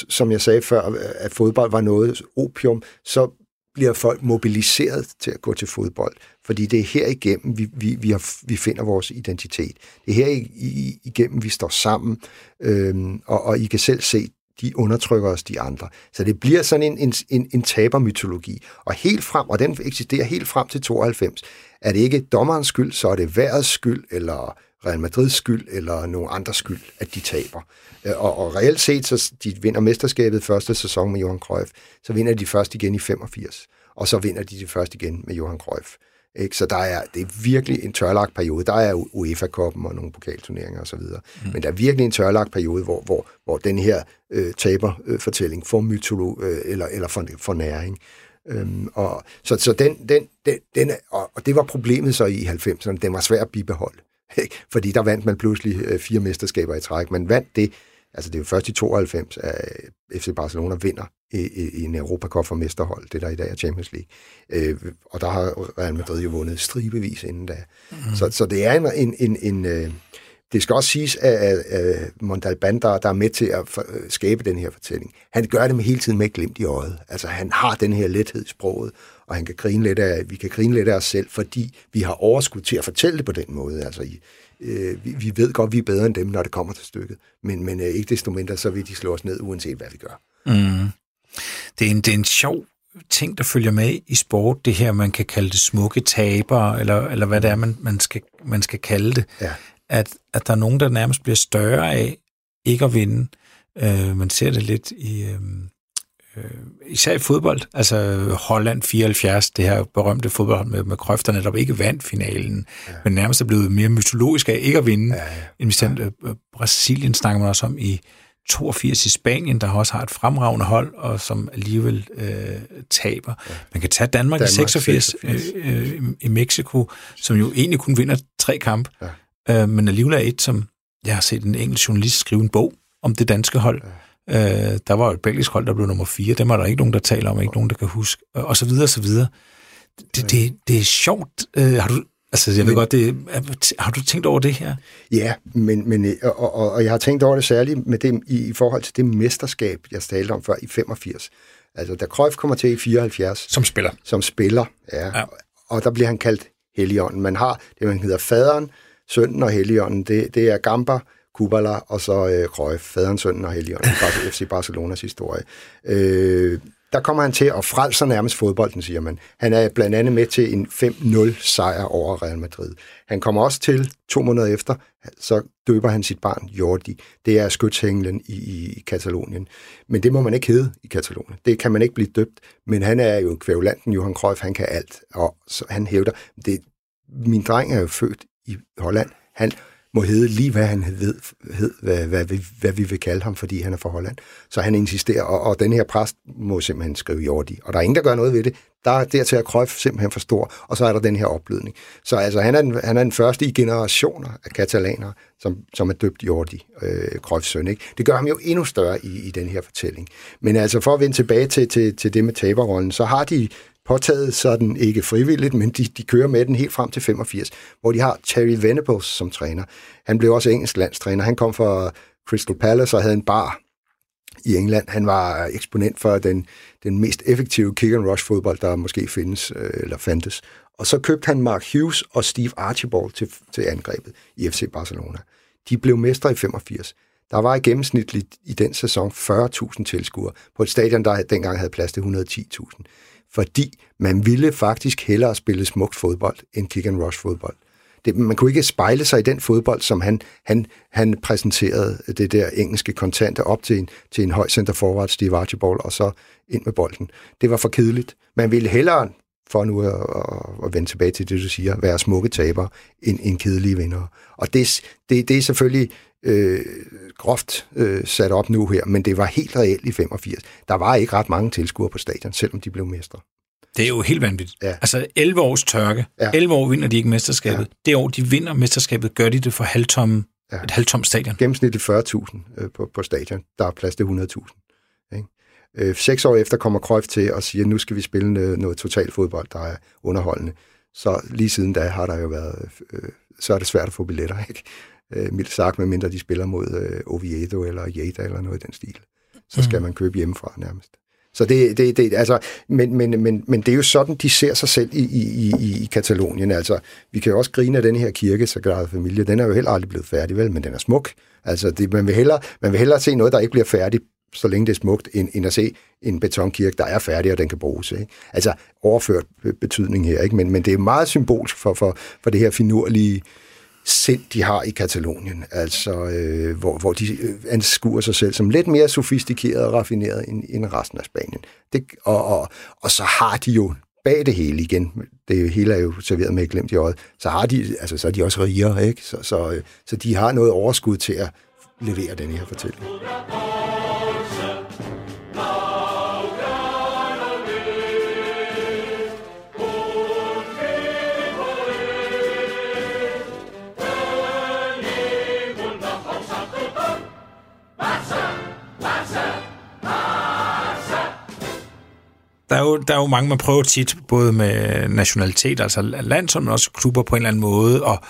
som jeg sagde før, at fodbold var noget opium, så bliver folk mobiliseret til at gå til fodbold, fordi det er her igennem, vi, vi, vi, har, vi finder vores identitet. Det er her i, igennem, vi står sammen, øhm, og, og I kan selv se, de undertrykker os, de andre. Så det bliver sådan en, en, en, en tabermytologi. Og helt frem, og den eksisterer helt frem til 92, er det ikke dommerens skyld, så er det værets skyld, eller Real Madrids skyld, eller nogen andres skyld, at de taber. Øh, og, og reelt set, så de vinder mesterskabet første sæson med Johan Cruyff, så vinder de først igen i 85, og så vinder de det først igen med Johan Cruyff. Ikke? Så der er, det er virkelig en tørlagt periode. Der er UEFA-koppen og nogle pokalturneringer osv. Mm. Men der er virkelig en tørlagt periode, hvor, hvor, hvor den her øh, taberfortælling får mytolo øh, eller, eller for, for næring. Øhm, og, så så den, den, den, den, og, og det var problemet så i 90'erne. Den var svær at bibeholde. Fordi der vandt man pludselig øh, fire mesterskaber i træk. Man vandt det, altså det er jo først i 92, at FC Barcelona vinder i, en Europacup for mesterhold, det der i dag er Champions League. Øh, og der har Real Madrid jo vundet stribevis inden da. Mm. Så, så det er en, en, en, en øh, det skal også siges, at, at der, der er med til at øh, skabe den her fortælling, han gør det med hele tiden med glimt i øjet. Altså, han har den her lethed i sproget, og han kan grine lidt af, vi kan grine lidt af os selv, fordi vi har overskud til at fortælle det på den måde. Altså, i, øh, vi, vi ved godt, vi er bedre end dem, når det kommer til stykket. Men, men øh, ikke desto mindre, så vil de slå os ned, uanset hvad vi gør. Mm. Det, er en, det er en sjov ting, der følger med i sport, det her, man kan kalde det smukke taber, eller, eller hvad det er, man, man, skal, man skal kalde det. Ja. At, at der er nogen, der nærmest bliver større af ikke at vinde. Øh, man ser det lidt i... Øh, øh, især i fodbold, altså Holland 74, det her berømte fodbold med, med Cruyff, der netop ikke vandt finalen, ja. men nærmest er blevet mere mytologisk af ikke at vinde. Ja, ja. En bestemt ja. Øh, Brasilien snakker man også om i 82 i Spanien, der også har et fremragende hold, og som alligevel øh, taber. Ja. Man kan tage Danmark, Danmark i 86, 86. Øh, øh, i Mexico, som jo egentlig kun vinder tre kampe, ja. øh, men alligevel er et, som jeg har set en enkelt journalist skrive en bog om det danske hold. Ja. Øh, der var et belgisk hold, der blev nummer fire. Dem er der ikke nogen, der taler om, ikke nogen, der kan huske, og så videre, og så videre. Det, det, det er sjovt. Øh, har du Altså, jeg ved men, godt, det, har du tænkt over det her? Ja, men, men, og, og, og jeg har tænkt over det særligt med det, i, i forhold til det mesterskab, jeg talte om før i 85. Altså, da Cruyff kommer til i 74. Som spiller. Som spiller, ja. ja. Og der bliver han kaldt Helligånden. Man har det, man hedder faderen, sønnen og Helligånden. Det, det er Gamba, Kubala og så øh, Cruyff, faderen, sønnen og Helion, FC Barcelonas historie. Øh, der kommer han til at frelse nærmest fodbolden, siger man. Han er blandt andet med til en 5-0 sejr over Real Madrid. Han kommer også til, to måneder efter, så døber han sit barn Jordi. Det er skytshænglen i, i Katalonien. Men det må man ikke hedde i Katalonien. Det kan man ikke blive døbt. Men han er jo kvævlanten, Johan Cruyff, han kan alt. Og så han hævder, det, min dreng er jo født i Holland. Han, må hedde lige, hvad han ved, hed, hvad, hvad, hvad, hvad vi vil kalde ham, fordi han er fra Holland. Så han insisterer, og, og den her præst må simpelthen skrive Jordi. Og der er ingen, der gør noget ved det. Der er dertil at Krøf simpelthen for stor, og så er der den her opblødning. Så altså, han, er den, han er den første i generationer af katalanere, som, som er døbt Jordi, øh, Krøfs søn. Ikke? Det gør ham jo endnu større i, i den her fortælling. Men altså, for at vende tilbage til, til, til det med taberrollen, så har de påtaget sådan ikke frivilligt, men de, de kører med den helt frem til 85, hvor de har Terry Venables som træner. Han blev også engelsk landstræner. Han kom fra Crystal Palace og havde en bar i England. Han var eksponent for den, den mest effektive kick-and-rush-fodbold, der måske findes øh, eller fandtes. Og så købte han Mark Hughes og Steve Archibald til, til angrebet i FC Barcelona. De blev mestre i 85. Der var i gennemsnitligt i den sæson 40.000 tilskuere på et stadion, der dengang havde plads til 110.000 fordi man ville faktisk hellere spille smukt fodbold end kick-and-rush fodbold. Det, man kunne ikke spejle sig i den fodbold, som han, han, han præsenterede det der engelske kontante op til en, til en høj center forward, Steve Archibald, og så ind med bolden. Det var for kedeligt. Man ville hellere, for nu at, at, at vende tilbage til det, du siger, være smukke tabere end, end kedelige vinder. Og det, det, det er selvfølgelig øh, groft øh, sat op nu her, men det var helt reelt i 85. Der var ikke ret mange tilskuere på stadion, selvom de blev mestre. Det er jo helt vanvittigt. Ja. Altså 11 års tørke. Ja. 11 år vinder de ikke mesterskabet. Ja. Det år, de vinder mesterskabet, gør de det for halvtomme, ja. et halvtomt stadion. Gennemsnitligt 40.000 øh, på, på stadion. Der er plads til 100.000. Ikke? Øh, seks år efter kommer Cruyff til og siger, at nu skal vi spille noget, noget total fodbold, der er underholdende. Så lige siden da har der jo været, øh, så er det svært at få billetter, ikke? Øh, mildt sagt, medmindre de spiller mod øh, Oviedo eller Jada eller noget i den stil. Så skal mm. man købe hjemmefra nærmest. Så det, det, det altså, men, men, men, men det er jo sådan, de ser sig selv i, i, i, i Katalonien. Altså, vi kan jo også grine af den her kirke, Sagrada Familie. Den er jo heller aldrig blevet færdig, vel, men den er smuk. Altså, det, man, vil hellere, man vil hellere se noget, der ikke bliver færdigt, så længe det er smukt, end, end at se en betonkirke, der er færdig, og den kan bruges. Ikke? Altså, overført betydning her, ikke? Men, men det er meget symbolsk for, for, for det her finurlige sind, de har i Katalonien, altså øh, hvor, hvor de øh, anskuer sig selv som lidt mere sofistikeret og raffineret end, end resten af Spanien. Det, og, og, og så har de jo bag det hele igen, det hele er jo serveret med glemt i øjet, så, har de, altså, så er de også rigere, ikke? Så, så, øh, så de har noget overskud til at levere den her fortælling. Der er, jo, der er jo mange, man prøver tit, både med nationalitet, altså land, men også klubber på en eller anden måde, og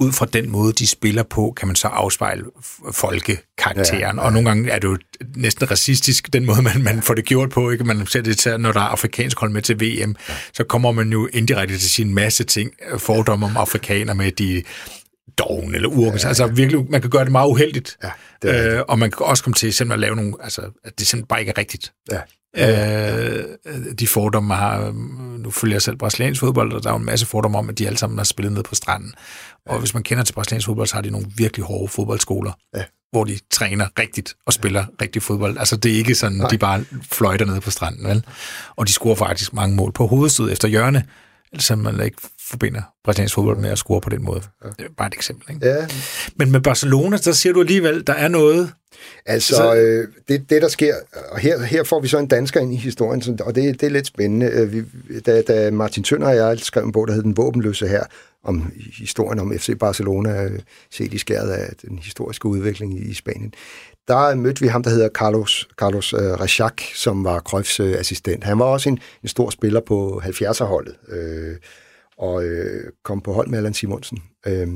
ud fra den måde, de spiller på, kan man så afspejle folkekarakteren. Ja, ja. Og nogle gange er det jo næsten racistisk, den måde, man, man får det gjort på. Ikke? Man ser det til, når der er afrikansk hold med til VM, ja. så kommer man jo indirekte til sin masse ting, fordomme om afrikaner med de doven eller urken. Ja, ja. Altså virkelig, man kan gøre det meget uheldigt. Ja, det øh, og man kan også komme til simpelthen at lave nogle, altså, at det simpelthen bare ikke er rigtigt. Ja. Øh, de fordomme har, nu følger jeg selv brasiliansk fodbold, og der er jo en masse fordomme om, at de alle sammen har spillet ned på stranden. Og hvis man kender til brasiliansk fodbold, så har de nogle virkelig hårde fodboldskoler, ja. hvor de træner rigtigt og spiller ja. rigtig fodbold. Altså det er ikke sådan, Nej. de bare fløjter ned på stranden, vel? Og de scorer faktisk mange mål på hovedstød efter hjørne, så man ikke forbinder brasiliansk fodbold med at score på den måde. Ja. Det er bare et eksempel. Ikke? Ja. Men med Barcelona, der siger du alligevel, der er noget... Altså, så... øh, det, det der sker, og her, her får vi så en dansker ind i historien, og det, det er lidt spændende. Øh, vi, da, da Martin Tønder og jeg skrev en bog, der hed Den Våbenløse her, om historien om FC Barcelona, øh, set i skæret af den historiske udvikling i Spanien, der mødte vi ham, der hedder Carlos, Carlos uh, Rachac, som var Cruyffs uh, assistent. Han var også en, en stor spiller på 70'er-holdet. Uh, og øh, kom på hold med Allan Simonsen. Øh,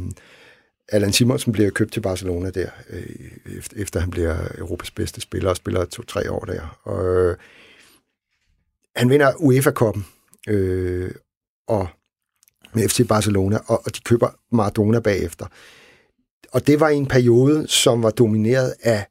Allan Simonsen bliver købt til Barcelona der, øh, efter, efter han bliver Europas bedste spiller, og spiller to-tre år der. Og, øh, han vinder UEFA-koppen, øh, og med FC Barcelona, og, og de køber Maradona bagefter. Og det var en periode, som var domineret af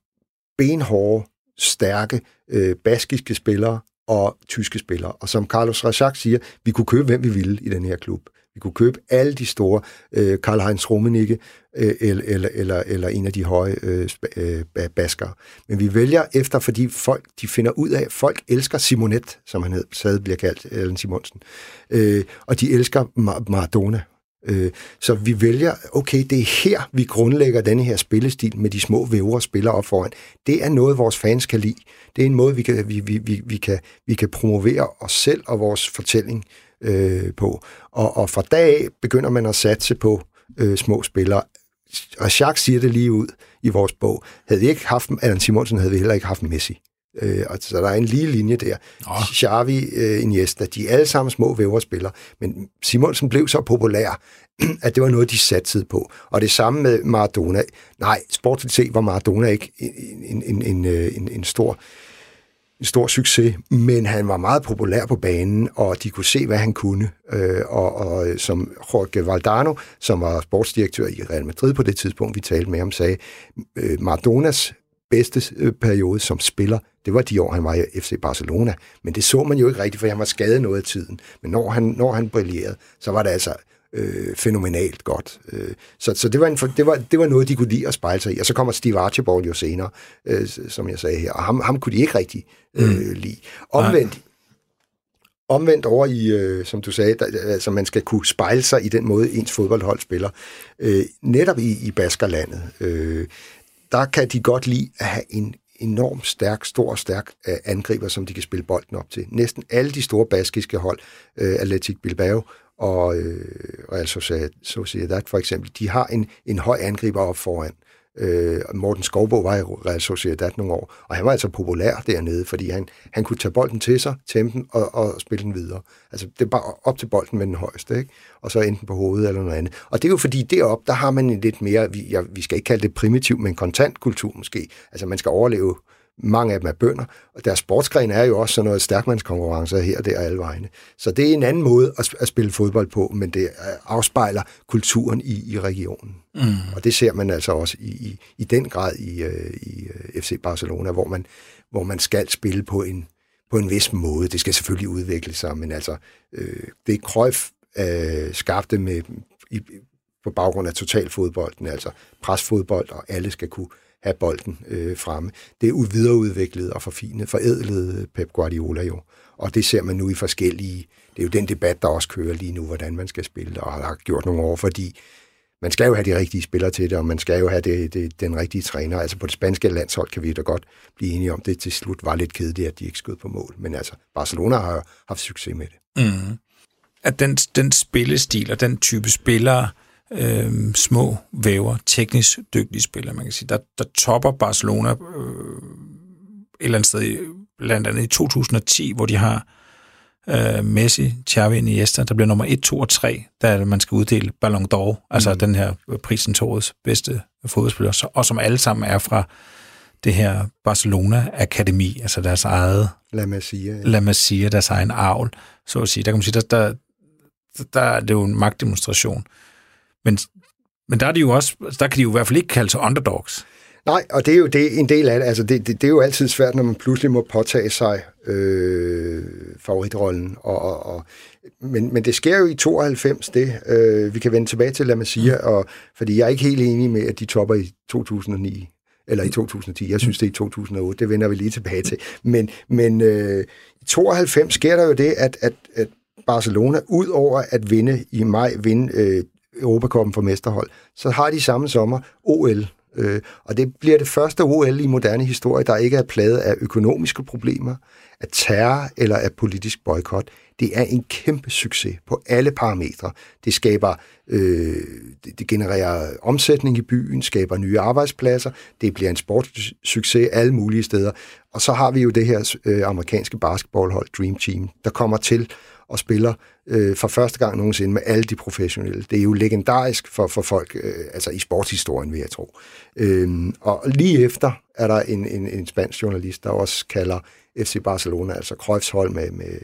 benhårde, stærke, øh, baskiske spillere, og tyske spillere. Og som Carlos Rajak siger, vi kunne købe, hvem vi ville i den her klub. Vi kunne købe alle de store, øh, Karl-Heinz Rummenigge, øh, eller, eller, eller, eller en af de høje øh, øh, baskere. Men vi vælger efter, fordi folk de finder ud af, folk elsker Simonet, som han hed, sad bliver kaldt, Allen Simonsen, øh, og de elsker Mar- Maradona. Øh, så vi vælger, okay, det er her, vi grundlægger denne her spillestil med de små vævre spillere op foran. Det er noget, vores fans kan lide. Det er en måde, vi kan, vi, vi, vi, vi kan, vi kan promovere os selv og vores fortælling øh, på. Og, og fra dag af begynder man at satse på øh, små spillere. Og Jacques siger det lige ud i vores bog. Havde vi ikke haft Allan Simonsen, havde vi heller ikke haft Messi. Øh, og så der er en lige linje der. Oh. Xavi, øh, Iniesta, de er alle sammen små væverspillere, men Simonsen blev så populær, at det var noget, de satte på. Og det samme med Maradona. Nej, sportsligt set var Maradona ikke en, en, en, en, en stor en stor succes, men han var meget populær på banen, og de kunne se, hvad han kunne. Øh, og, og som Jorge Valdano, som var sportsdirektør i Real Madrid på det tidspunkt, vi talte med ham, sagde, øh, Maradonas bedste øh, periode som spiller, det var de år, han var i FC Barcelona. Men det så man jo ikke rigtigt, for han var skadet noget af tiden. Men når han, når han brillerede, så var det altså øh, fænomenalt godt. Øh, så så det, var en, det, var, det var noget, de kunne lide at spejle sig i. Og så kommer Steve Archibald jo senere, øh, som jeg sagde her, og ham, ham kunne de ikke rigtig øh, mm. lide. Omvendt, Omvendt over i, øh, som du sagde, der, altså man skal kunne spejle sig i den måde, ens fodboldhold spiller. Øh, netop i, i Baskerlandet, øh, der kan de godt lide at have en enormt stærk, stor og stærk øh, angriber, som de kan spille bolden op til. Næsten alle de store baskiske hold, øh, Atletic Bilbao og øh, Real Sociedad for eksempel, de har en, en høj angriber op foran. Øh, Morten Skovbo var i Real Sociedad nogle år, og han var altså populær dernede, fordi han, han kunne tage bolden til sig, tæmme den og, og spille den videre. Altså, det er bare op til bolden med den højeste, ikke? og så enten på hovedet eller noget andet. Og det er jo fordi, deroppe, der har man en lidt mere, vi, ja, vi skal ikke kalde det primitiv, men kontantkultur måske. Altså, man skal overleve mange af dem er bønder, og deres sportsgren er jo også sådan noget stærkmandskonkurrence her og der alle vegne. Så det er en anden måde at, at spille fodbold på, men det afspejler kulturen i, i regionen. Mm. Og det ser man altså også i, i, i den grad i, øh, i øh, FC Barcelona, hvor man, hvor man skal spille på en, på en vis måde. Det skal selvfølgelig udvikle sig, men altså, øh, det er Cruyff øh, skabte med, i, på baggrund af totalfodbolden, altså presfodbold, og alle skal kunne have bolden øh, fremme. Det er videreudviklet og forfinet, forædlet øh, Pep Guardiola jo. Og det ser man nu i forskellige... Det er jo den debat, der også kører lige nu, hvordan man skal spille, og har gjort nogle år, fordi man skal jo have de rigtige spillere til det, og man skal jo have det, det, den rigtige træner. Altså på det spanske landshold kan vi da godt blive enige om, det til slut var lidt kedeligt, at de ikke skød på mål. Men altså, Barcelona har haft succes med det. Mm. At den, den spillestil og den type spillere, øh, små væver, teknisk dygtige spillere, man kan sige, der, der topper Barcelona øh, et eller andet sted, blandt andet i 2010, hvor de har øh, Messi, Xavi, Iniesta, der bliver nummer 1, 2 og 3, da man skal uddele Ballon d'Or, altså mm. den her prisen til årets bedste fodboldspiller, og som alle sammen er fra det her Barcelona-akademi, altså deres eget... La Masia. Ja. La Masia, deres egen avl, så at sige. Der kan man sige, der, der, der er det jo en magtdemonstration. Men, men der er de jo også, der kan de jo i hvert fald ikke kalde sig underdogs. Nej, og det er jo det, en del af det. Altså det, det, det er jo altid svært, når man pludselig må påtage sig øh, favoritrollen. Og, og, og, men, men det sker jo i 92, det. Øh, vi kan vende tilbage til La Masia, mm. og, fordi jeg er ikke helt enig med, at de topper i 2009 eller i 2010. Jeg synes, det er i 2008. Det vender vi lige tilbage til. Men, men øh, i 92 sker der jo det, at, at, at Barcelona, ud over at vinde i maj, vinde øh, Europakoppen for mesterhold, så har de samme sommer OL Øh, og det bliver det første OL i moderne historie, der ikke er plaget af økonomiske problemer, af terror eller af politisk boykot. Det er en kæmpe succes på alle parametre. Det skaber, øh, det, det genererer omsætning i byen, skaber nye arbejdspladser, det bliver en sportssucces alle mulige steder. Og så har vi jo det her øh, amerikanske basketballhold Dream Team, der kommer til og spiller øh, for første gang nogensinde med alle de professionelle. Det er jo legendarisk for, for folk, øh, altså i sportshistorien, vil jeg tro. Øh, og lige efter er der en, en, en spansk journalist, der også kalder FC Barcelona, altså Cruyffs hold med, med,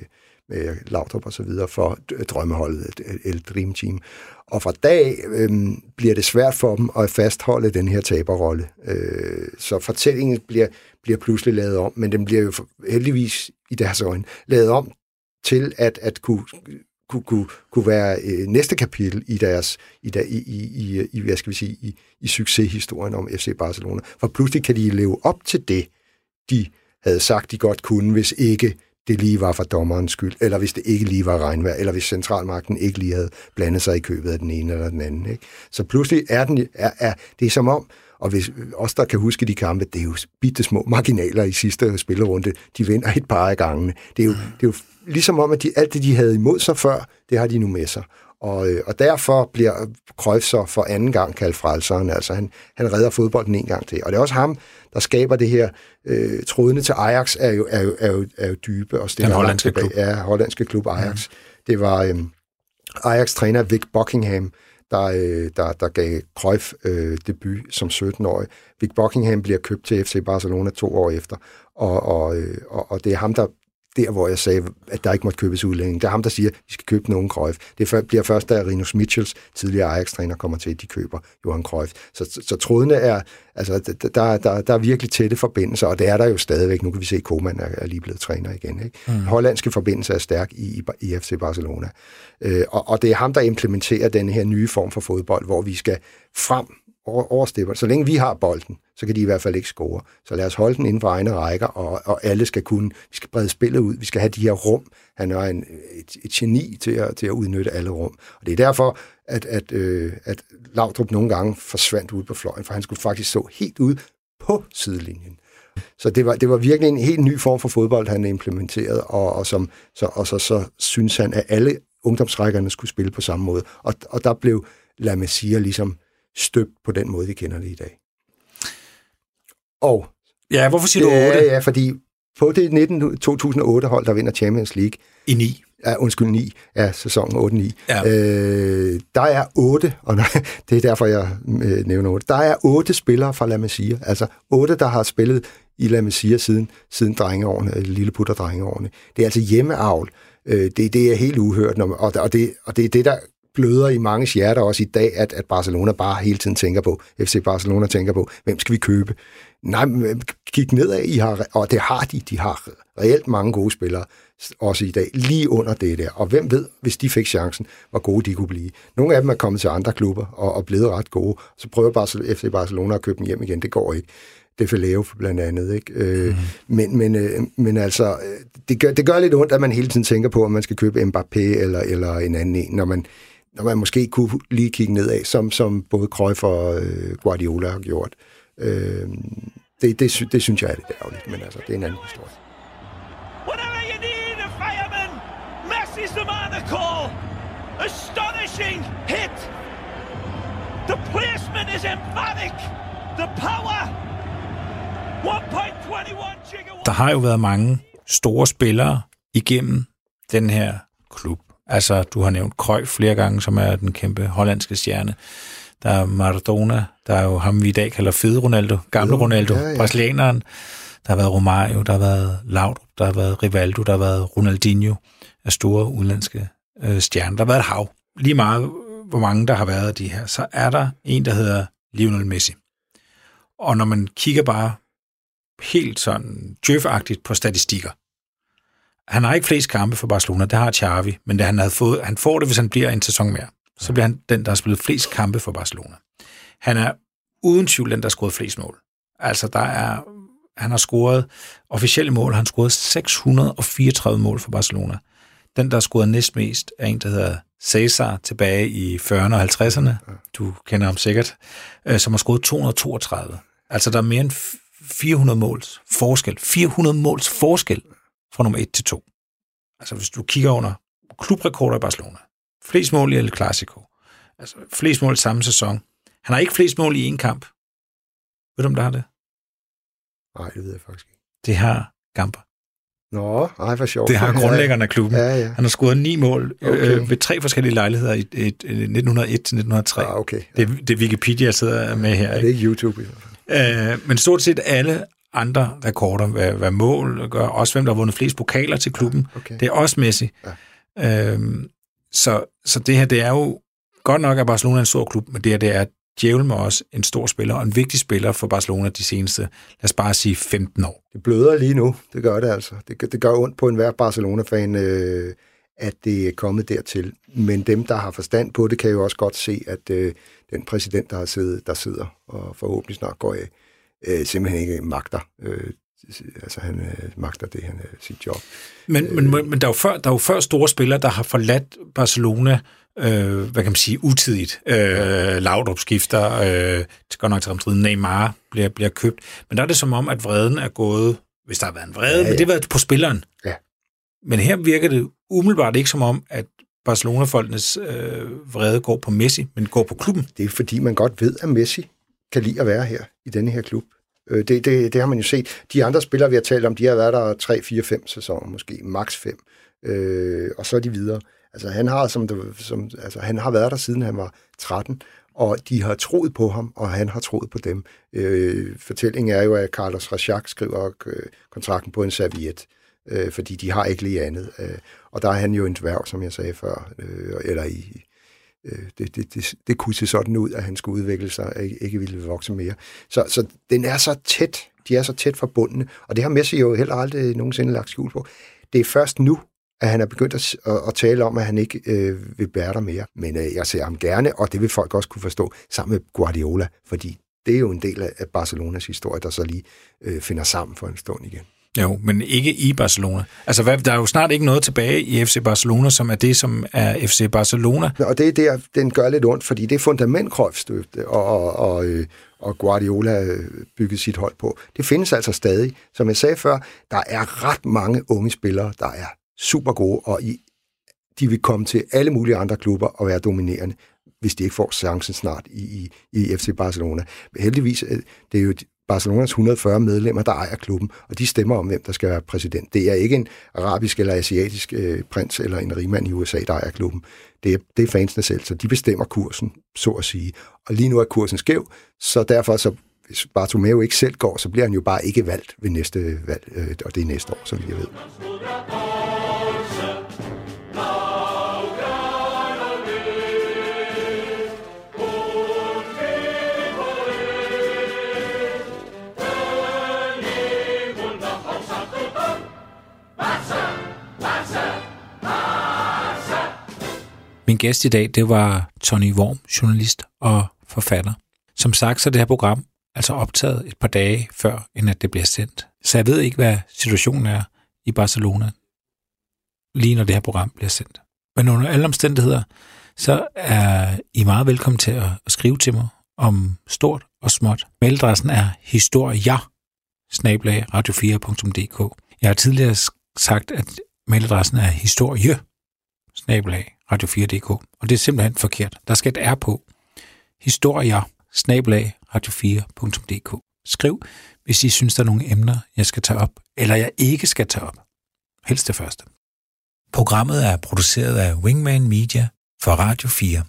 med Laudrup og så videre, for drømmeholdet, El Dream Team. Og fra dag øh, bliver det svært for dem at fastholde den her taberrolle. Øh, så fortællingen bliver, bliver pludselig lavet om, men den bliver jo heldigvis i deres øjne lavet om til at, at kunne, kunne, kunne, kunne være øh, næste kapitel i deres i, der, i, i, i, hvad skal vi sige, i, i succeshistorien om FC Barcelona. For pludselig kan de leve op til det, de havde sagt, de godt kunne, hvis ikke det lige var for dommerens skyld, eller hvis det ikke lige var regnvejr, eller hvis centralmagten ikke lige havde blandet sig i købet af den ene eller den anden. Ikke? Så pludselig er, den, er, er det er som om, og hvis os, der kan huske de kampe, det er jo bitte små marginaler i sidste spillerunde. De vinder et par af gangene. Det er jo, det er jo ligesom om, at de, alt det, de havde imod sig før, det har de nu med sig. Og, øh, og derfor bliver Cruyff så for anden gang kaldt frelseren. Altså han, han redder fodbolden en gang til. Og det er også ham, der skaber det her. Øh, trådene til Ajax er jo, er jo, er jo, er jo dybe. Og Den hollandske klub. Ja, hollandske klub Ajax. Mm. Det var øh, Ajax-træner Vic Buckingham, der, øh, der, der gav Cruyff øh, debut som 17-årig. Vic Buckingham bliver købt til FC Barcelona to år efter, og, og, øh, og, og det er ham, der der, hvor jeg sagde, at der ikke måtte købes udlænding. Det er ham, der siger, at vi skal købe nogen Cruyff. Det bliver først, da Rinus Mitchells, tidligere Ajax-træner, kommer til, at de køber Johan Cruyff. Så, så, så trådene er, altså, der, der, der er virkelig tætte forbindelser, og det er der jo stadigvæk. Nu kan vi se, at Koeman er, er lige blevet træner igen. Ikke? Mm. Hollandske forbindelser er stærk i, i, i FC Barcelona. Øh, og, og det er ham, der implementerer den her nye form for fodbold, hvor vi skal frem overstipper. Så længe vi har bolden, så kan de i hvert fald ikke score. Så lad os holde den inden for egne rækker, og, og alle skal kunne, vi skal brede spillet ud, vi skal have de her rum. Han er en, et, et geni til at, til at udnytte alle rum. Og det er derfor, at, at, øh, at Laudrup nogle gange forsvandt ud på fløjen, for han skulle faktisk stå helt ud på sidelinjen. Så det var, det var virkelig en helt ny form for fodbold, han implementerede, og, og, som, så, og så, så synes han, at alle ungdomsrækkerne skulle spille på samme måde. Og, og der blev La Masia ligesom støbt på den måde, vi kender det i dag. Og Ja, hvorfor siger du 8? Ja, fordi på det 19, 2008-hold, der vinder Champions League... I 9. Ja, undskyld, 9. Ja, sæsonen 8-9. Ja. Øh, der er 8, og nej, det er derfor, jeg øh, nævner 8. Der er 8 spillere fra La Masia. Altså 8, der har spillet i La Masia siden, siden drengeårene, lille putter drengeårene. Det er altså hjemmeavl. Øh, det, det er helt uhørt, når, og, og, det, og det er det, der bløder i mange hjerter også i dag, at, at Barcelona bare hele tiden tænker på, FC Barcelona tænker på, hvem skal vi købe? Nej, kig nedad, I har, og det har de. De har reelt mange gode spillere, også i dag, lige under det der. Og hvem ved, hvis de fik chancen, hvor gode de kunne blive. Nogle af dem er kommet til andre klubber og, og blevet ret gode. Så prøver Barcelona, FC Barcelona at købe dem hjem igen. Det går ikke. Det for lave blandt andet. Ikke? Øh, mm. men, men, øh, men altså, øh, det gør, det gør lidt ondt, at man hele tiden tænker på, om man skal købe Mbappé eller, eller en anden en, når man, når man måske kunne lige kigge nedad, som, som både Cruyff og øh, Guardiola har gjort. Øh, det, det, det synes jeg er lidt ærgerligt, men altså, det er en anden historie. Whatever you need, a fireman, Messi's the man to call. Astonishing hit. The placement is emphatic. The power. 1.21 gigawatt. Der har jo været mange store spillere igennem den her klub. Altså, du har nævnt Krøj flere gange, som er den kæmpe hollandske stjerne. Der er Maradona, der er jo ham, vi i dag kalder fede Ronaldo, gamle Ronaldo, ja, ja. brasilianeren. Der har været Romario, der har været Laudrup, der har været Rivaldo, der har været Ronaldinho af store udenlandske øh, stjerner. Der har været et hav. Lige meget, hvor mange der har været af de her, så er der en, der hedder Lionel Messi. Og når man kigger bare helt sådan djøf på statistikker, han har ikke flest kampe for Barcelona, det har Xavi, men det, han, havde fået, han får det, hvis han bliver en sæson mere så bliver han den, der har spillet flest kampe for Barcelona. Han er uden tvivl den, der har scoret flest mål. Altså, der er, han har scoret officielle mål, han har scoret 634 mål for Barcelona. Den, der har scoret næstmest, er en, der hedder Cesar tilbage i 40'erne og 50'erne. Du kender ham sikkert. Øh, som har scoret 232. Altså, der er mere end 400 måls forskel. 400 måls forskel fra nummer 1 til 2. Altså, hvis du kigger under klubrekorder i Barcelona, Flest mål i El Clasico. Altså flest mål i samme sæson. Han har ikke flest mål i en kamp. Ved du, om der har det? Nej, det ved jeg faktisk ikke. Det har Gamper. Nå, ej, hvor sjovt. Det har grundlæggeren af klubben. Ja, ja. Han har scoret ni mål øh, okay. øh, ved tre forskellige lejligheder i, i, i 1901 til 1903. Ah, okay. Ja. Det, det Wikipedia sidder med her. Ikke? Det er ikke YouTube i hvert fald. Øh, men stort set alle andre rekorder, hvad, hvad mål gør, også hvem der har vundet flest pokaler til klubben, ja, okay. det er også Messi. Ja. Øhm, så, så det her, det er jo godt nok, at Barcelona er en stor klub, men det her, det er djævel med også en stor spiller, og en vigtig spiller for Barcelona de seneste, lad os bare sige, 15 år. Det bløder lige nu, det gør det altså. Det, det gør ondt på enhver Barcelona-fan, øh, at det er kommet dertil. Men dem, der har forstand på det, kan jo også godt se, at øh, den præsident, der, har siddet, der sidder og forhåbentlig snart går af, øh, simpelthen ikke magter øh, altså han øh, magter det, han øh, sit job. Men, øh, men, men der, er jo før, der er jo før store spillere, der har forladt Barcelona, øh, hvad kan man sige, utidigt. Øh, Laudrup skifter, øh, godt nok til Ramstriden, Neymar bliver, bliver købt. Men der er det som om, at vreden er gået, hvis der har været en vrede, ja, ja. men det har været på spilleren. Ja. Men her virker det umiddelbart ikke som om, at Barcelona-folkenes øh, vrede går på Messi, men går på klubben. Det er fordi, man godt ved, at Messi kan lide at være her i denne her klub. Øh, det, det, det har man jo set. De andre spillere, vi har talt om, de har været der 3, 4, 5 sæsoner, måske maks 5. Øh, og så er de videre. Altså han, har, som, som, altså, han har været der siden han var 13, og de har troet på ham, og han har troet på dem. Øh, fortællingen er jo, at Carlos Rajak skriver øh, kontrakten på en serviet, øh, fordi de har ikke lige andet. Øh, og der er han jo en dværg, som jeg sagde før, øh, eller i, øh, det, det, det, det kunne se sådan ud, at han skulle udvikle sig og ikke, ikke ville vokse mere. Så, så den er så tæt, de er så tæt forbundne, og det har Messi jo heller aldrig nogensinde lagt skjul på. Det er først nu, at han er begyndt at, at, at tale om, at han ikke øh, vil bære der mere. Men øh, jeg ser ham gerne, og det vil folk også kunne forstå, sammen med Guardiola, fordi det er jo en del af Barcelonas historie, der så lige øh, finder sammen for en stund igen. Jo, men ikke i Barcelona. Altså, hvad, der er jo snart ikke noget tilbage i FC Barcelona, som er det, som er FC Barcelona. Og det er der, den gør lidt ondt, fordi det er fundament Cruyff og, og, og, øh, og Guardiola øh, bygget sit hold på. Det findes altså stadig. Som jeg sagde før, der er ret mange unge spillere, der er super gode, og i, de vil komme til alle mulige andre klubber og være dominerende hvis de ikke får chancen snart i, i, i FC Barcelona. Men heldigvis, øh, det er jo Barcelonas 140 medlemmer, der ejer klubben, og de stemmer om, hvem der skal være præsident. Det er ikke en arabisk eller asiatisk øh, prins eller en rigmand i USA, der ejer klubben. Det er, det er fansene selv, så de bestemmer kursen, så at sige. Og lige nu er kursen skæv, så derfor, så, hvis Bartomeu ikke selv går, så bliver han jo bare ikke valgt ved næste valg, øh, og det er næste år, som vi ved. Min gæst i dag, det var Tony Worm, journalist og forfatter. Som sagt, så er det her program altså optaget et par dage før, end at det bliver sendt. Så jeg ved ikke, hvad situationen er i Barcelona, lige når det her program bliver sendt. Men under alle omstændigheder, så er I meget velkommen til at skrive til mig om stort og småt. Mailadressen er historier radio4.dk. Jeg har tidligere sagt, at mailadressen er historie snabelag radio4.dk, og det er simpelthen forkert. Der skal et R på. Historia radio4.dk. Skriv, hvis I synes, der er nogle emner, jeg skal tage op, eller jeg ikke skal tage op. Helst det første. Programmet er produceret af Wingman Media for Radio 4.